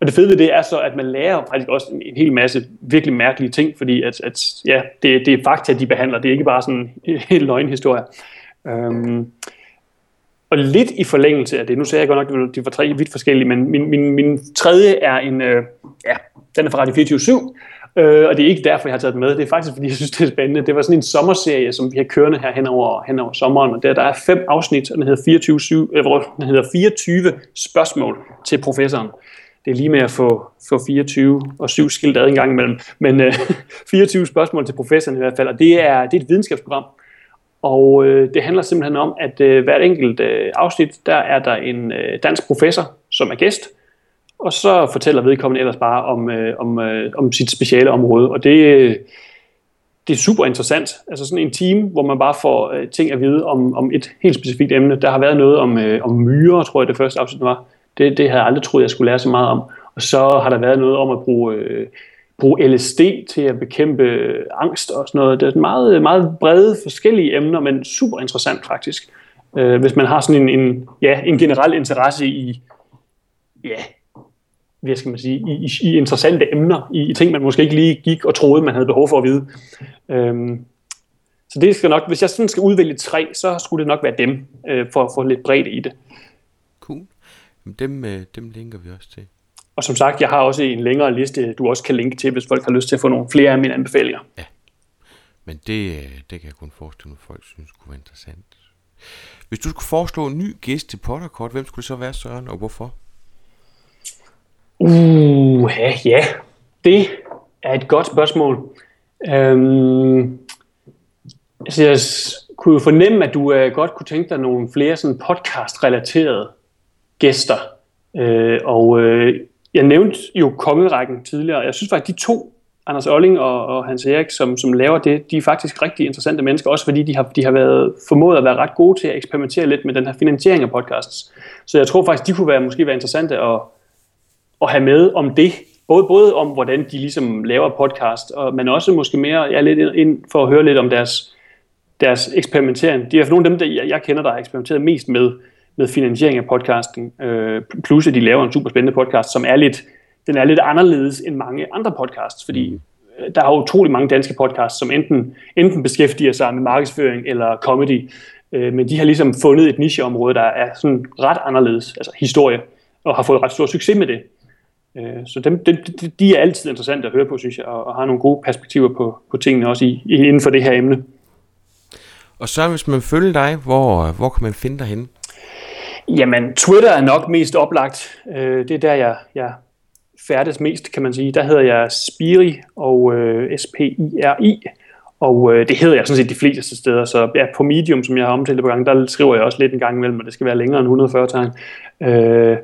Og det fede ved det er så, at man lærer faktisk også en, en hel masse virkelig mærkelige ting, fordi at, at ja, det, det er fakta, de behandler. Det er ikke bare sådan en helt løgnhistorie. Øhm, og lidt i forlængelse af det, nu sagde jeg godt nok, at de var tre vidt forskellige, men min, min, min tredje er en, øh, ja, den er fra Radio 24 øh, og det er ikke derfor, jeg har taget den med. Det er faktisk, fordi jeg synes, det er spændende. Det var sådan en sommerserie, som vi har kørende her hen over, hen over sommeren, og der, der er fem afsnit, og den hedder 24, 7, øh, den hedder 24 spørgsmål til professoren det er lige med at få, få 24 og 7 skilt ad en gang imellem. Men øh, 24 spørgsmål til professoren i hvert fald, og det er, det er et videnskabsprogram. Og øh, det handler simpelthen om, at øh, hvert enkelt øh, afsnit, der er der en øh, dansk professor, som er gæst, og så fortæller vedkommende ellers bare om, øh, om, øh, om sit speciale område. Og det, øh, det er super interessant. Altså sådan en team, hvor man bare får øh, ting at vide om, om et helt specifikt emne. Der har været noget om, øh, om myrer, tror jeg det første afsnit var. Det, det havde jeg aldrig troet, jeg skulle lære så meget om. Og så har der været noget om at bruge, øh, bruge LSD til at bekæmpe angst og sådan noget. Det er meget, meget brede forskellige emner, men super interessant faktisk. Øh, hvis man har sådan en, en, ja, en generel interesse i, ja, hvad skal man sige, i, i, i interessante emner, i, i ting, man måske ikke lige gik og troede, man havde behov for at vide. Øhm, så det skal nok, hvis jeg sådan skal udvælge tre, så skulle det nok være dem, øh, for at få lidt bredde i det. Dem, øh, dem linker vi også til. Og som sagt, jeg har også en længere liste, du også kan linke til, hvis folk har lyst til at få nogle flere af mine anbefalinger. Ja, men det, øh, det kan jeg kun forestille mig, folk synes kunne være interessant. Hvis du skulle foreslå en ny gæst til Potterkort, hvem skulle det så være, Søren, og hvorfor? Uh, ja, ja. Det er et godt spørgsmål. Øhm, altså jeg kunne jo fornemme, at du uh, godt kunne tænke dig nogle flere sådan podcast-relaterede gæster. Øh, og øh, jeg nævnte jo kongerækken tidligere. Jeg synes faktisk, de to, Anders Olling og, og Hans Erik, som, som laver det, de er faktisk rigtig interessante mennesker, også fordi de har, de har været formået at være ret gode til at eksperimentere lidt med den her finansiering af podcasts. Så jeg tror faktisk, de kunne være, måske være interessante at, at have med om det. Både, både om, hvordan de ligesom laver podcast, og, men også måske mere ja, lidt ind for at høre lidt om deres, deres eksperimentering. De er for nogle af dem, der jeg, jeg kender, der har eksperimenteret mest med, med finansiering af podcasten. Øh, plus at de laver en super spændende podcast, som er lidt, den er lidt anderledes end mange andre podcasts, fordi øh, der er utrolig mange danske podcasts, som enten, enten beskæftiger sig med markedsføring eller comedy, øh, men de har ligesom fundet et nicheområde, der er sådan ret anderledes, altså historie, og har fået ret stor succes med det. Øh, så dem, dem, de er altid interessante at høre på, synes jeg, og, og har nogle gode perspektiver på, på tingene også i, inden for det her emne. Og så hvis man følger dig, hvor, hvor kan man finde dig henne? Jamen, Twitter er nok mest oplagt. Øh, det er der, jeg, jeg færdes mest, kan man sige. Der hedder jeg Spiri, og øh, S-P-I-R-I, og øh, det hedder jeg sådan set de fleste steder, så ja, på Medium, som jeg har omtalt på gang, der skriver jeg også lidt en gang imellem, og det skal være længere end 140 tegn. Øh,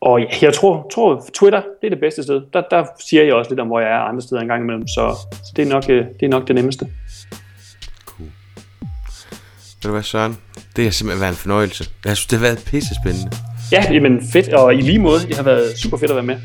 og ja, jeg tror, tror, Twitter, det er det bedste sted. Der, der siger jeg også lidt om, hvor jeg er andre steder en gang imellem, så, så det, er nok, øh, det er nok det nemmeste. Cool. Ved du hvad, Søren? Det har simpelthen været en fornøjelse. Jeg synes, det har været pisse spændende. Ja, jamen fedt, og i lige måde, det har været super fedt at være med.